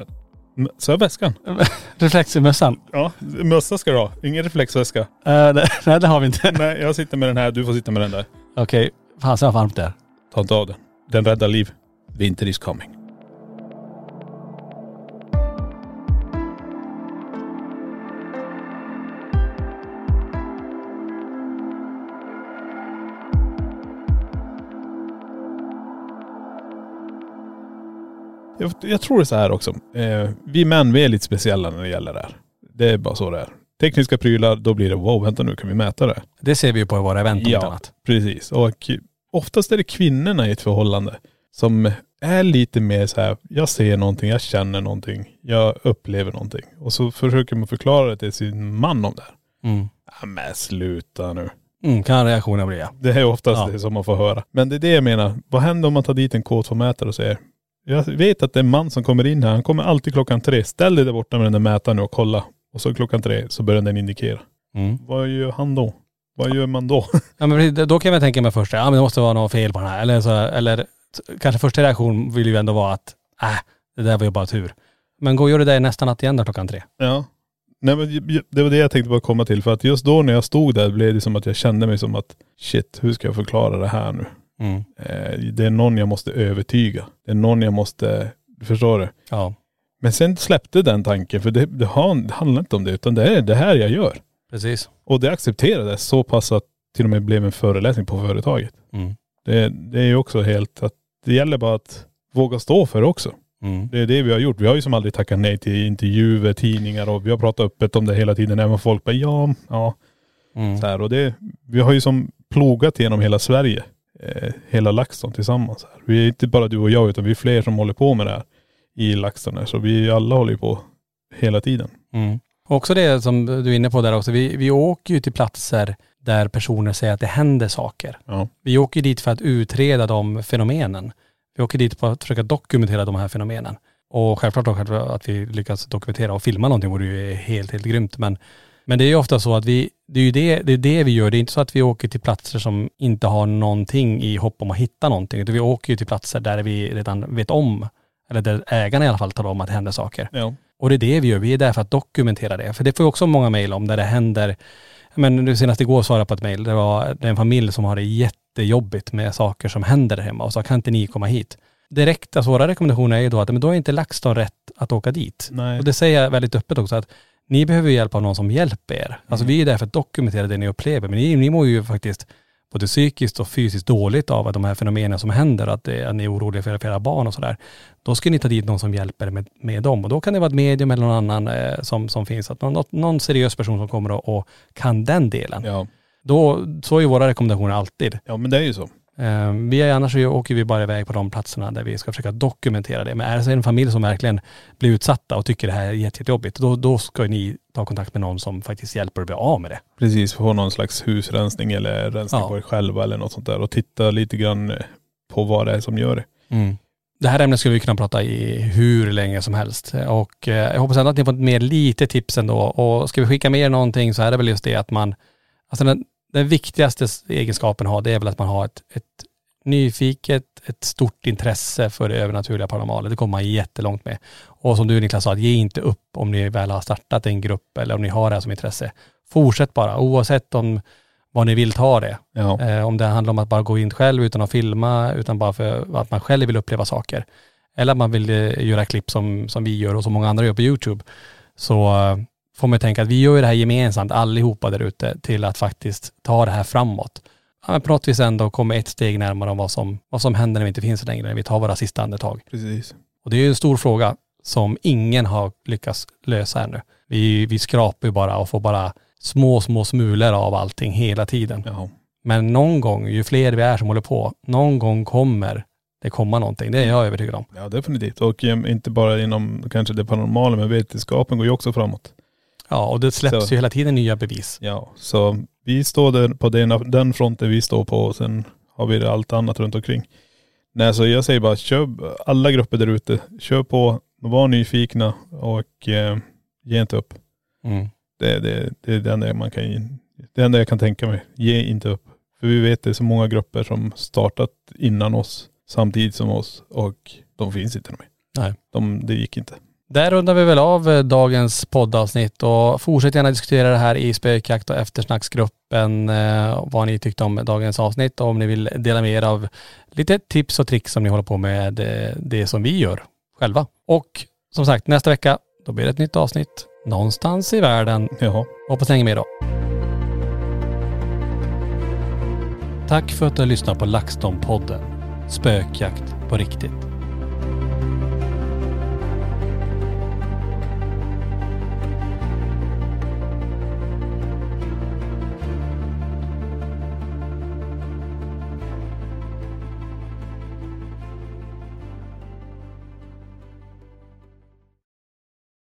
Så är väskan. Reflexmössan. Ja, mössa ska du ha. Ingen reflexväska. Uh, nej, det har vi inte. Nej, jag sitter med den här. Du får sitta med den där. Okej. Fan så varmt det är. Ta inte av den. Den räddar liv. Winter is coming. Jag, jag tror det är så här också. Eh, vi män, vi är lite speciella när det gäller det här. Det är bara så det är. Tekniska prylar, då blir det wow, vänta nu kan vi mäta det? Det ser vi ju på våra event om inte Ja, annat. precis. Och oftast är det kvinnorna i ett förhållande som är lite mer så här, jag ser någonting, jag känner någonting, jag upplever någonting. Och så försöker man förklara det till sin man om det här. Mm. Ja, men sluta nu. Mm, kan reaktionen bli ja. Det är oftast Ja. det som man får höra. Men det är det jag menar. Vad händer om man tar dit en K2-mätare och säger, jag vet att det är en man som kommer in här, han kommer alltid klockan tre. Ställ dig där borta med den där mätaren och kolla. Och så klockan tre så börjar den indikera. Mm. Vad gör han då? Vad gör man då? Ja men då kan jag tänka mig först, ja men det måste vara något fel på den här. Eller, så, eller kanske första reaktion vill ju ändå vara att, äh, det där var ju bara tur. Men gå och gör det där nästa natt igen då klockan tre. Ja. Nej men det var det jag tänkte bara komma till. För att just då när jag stod där blev det som att jag kände mig som att shit, hur ska jag förklara det här nu? Mm. Eh, det är någon jag måste övertyga. Det är någon jag måste, du förstår det? Ja, Men sen släppte den tanken för det, det, har, det handlar inte om det utan det är det här jag gör. Precis. Och det accepterades så pass att till och med blev en föreläsning på företaget. Mm. Det, det är ju också helt att det gäller bara att våga stå för det också. Mm. Det är det vi har gjort. Vi har ju som aldrig tackat nej till intervjuer, tidningar och vi har pratat öppet om det hela tiden. Även folk bara ja, ja. Mm. Så här, och det, vi har ju som plogat genom hela Sverige. Eh, hela LaxTon tillsammans. Här. Vi är inte bara du och jag utan vi är fler som håller på med det här i LaxTon. Så vi alla håller ju på hela tiden. Mm. Också det som du är inne på där också, vi, vi åker ju till platser där personer säger att det händer saker. Ja. Vi åker dit för att utreda de fenomenen. Vi åker dit för att försöka dokumentera de här fenomenen. Och självklart också att vi lyckas dokumentera och filma någonting vore ju helt, helt grymt. Men, men det är ju ofta så att vi, det är ju det, det, är det vi gör. Det är inte så att vi åker till platser som inte har någonting i hopp om att hitta någonting. Utan vi åker ju till platser där vi redan vet om, eller där ägarna i alla fall talar om att det händer saker. Ja. Och det är det vi gör. Vi är där för att dokumentera det. För det får vi också många mejl om där det händer. Men nu senast igår svarade jag på ett mejl. Det var det en familj som har det jättejobbigt med saker som händer där hemma och så kan inte ni komma hit. Direkta, alltså våra rekommendationer är ju då att men då är inte LaxTon rätt att åka dit. Nej. Och det säger jag väldigt öppet också att ni behöver hjälp av någon som hjälper er. Alltså vi är där för att dokumentera det ni upplever. Men ni, ni mår ju faktiskt både psykiskt och fysiskt dåligt av de här fenomenen som händer, att, det, att ni är oroliga för, för era barn och sådär. Då ska ni ta dit någon som hjälper med, med dem. Och då kan det vara ett medium eller någon annan eh, som, som finns. Att någon, någon seriös person som kommer och, och kan den delen. Ja. Då, så är våra rekommendationer alltid. ja, men det är ju så. Eh, vi är, annars åker vi bara iväg på de platserna där vi ska försöka dokumentera det. Men är det en familj som verkligen blir utsatta och tycker det här är jätte- jättejobbigt, då, då ska ni ta kontakt med någon som faktiskt hjälper att bli av med det. Precis, få någon slags husrensning eller rensning Ja. på er själva eller något sånt där och titta lite grann eh, på vad det är som gör det. Det här ämnet skulle vi kunna prata i hur länge som helst. Och eh, jag hoppas ändå att ni fått med lite tips ändå. Och ska vi skicka med er någonting så är det väl just det att man, alltså den, den viktigaste egenskapen att ha det är väl att man har ett, ett nyfiket, ett stort intresse för det övernaturliga paranormala. Det kommer man jättelångt med. Och som du Niklas sa, ge inte upp om ni väl har startat en grupp eller om ni har det här som intresse. Fortsätt bara, oavsett om vad ni vill ta det. Ja. Eh, om det handlar om att bara gå in själv utan att filma, utan bara för att man själv vill uppleva saker. Eller att man vill eh, göra klipp som, som vi gör och som många andra gör på YouTube. Så eh, får man tänka att vi gör ju det här gemensamt allihopa där ute till att faktiskt ta det här framåt. Ja, men på något vis ändå kommer ett steg närmare om vad som, vad som händer när vi inte finns längre, när vi tar våra sista andetag. Precis. Och det är ju en stor fråga som ingen har lyckats lösa ännu. Vi, vi skrapar ju bara och får bara små, små smulor av allting hela tiden. Ja. Men någon gång, ju fler vi är som håller på, någon gång kommer det komma någonting. Det är jag övertygad om. ja, definitivt. Och eh, inte bara inom kanske det paranormala, men vetenskapen går ju också framåt. Ja, och det släpps Så. ju hela tiden nya bevis. Ja, så vi står där på den, den fronten vi står på och sen har vi allt annat runt omkring. Nej, så jag säger bara, kör alla grupper där ute, kör på, var nyfikna och eh, ge inte upp. Mm. Det, det, det är det enda man kan, det enda jag kan tänka mig. Ge inte upp. För vi vet det är så många grupper som startat innan oss, samtidigt som oss och de finns inte mer. Nej. De, det gick inte. Där rundar vi väl av eh, dagens poddavsnitt och fortsätt gärna diskutera det här i spökjakt och eftersnacksgruppen, eh, vad ni tyckte om dagens avsnitt och om ni vill dela med er av lite tips och tricks som ni håller på med eh, det som vi gör själva. Och som sagt, nästa vecka, då blir det ett nytt avsnitt någonstans i världen. Jaha. Hoppas ni hänger med då. Tack för att du har lyssnat på LaxTon-podden. Spökjakt på riktigt.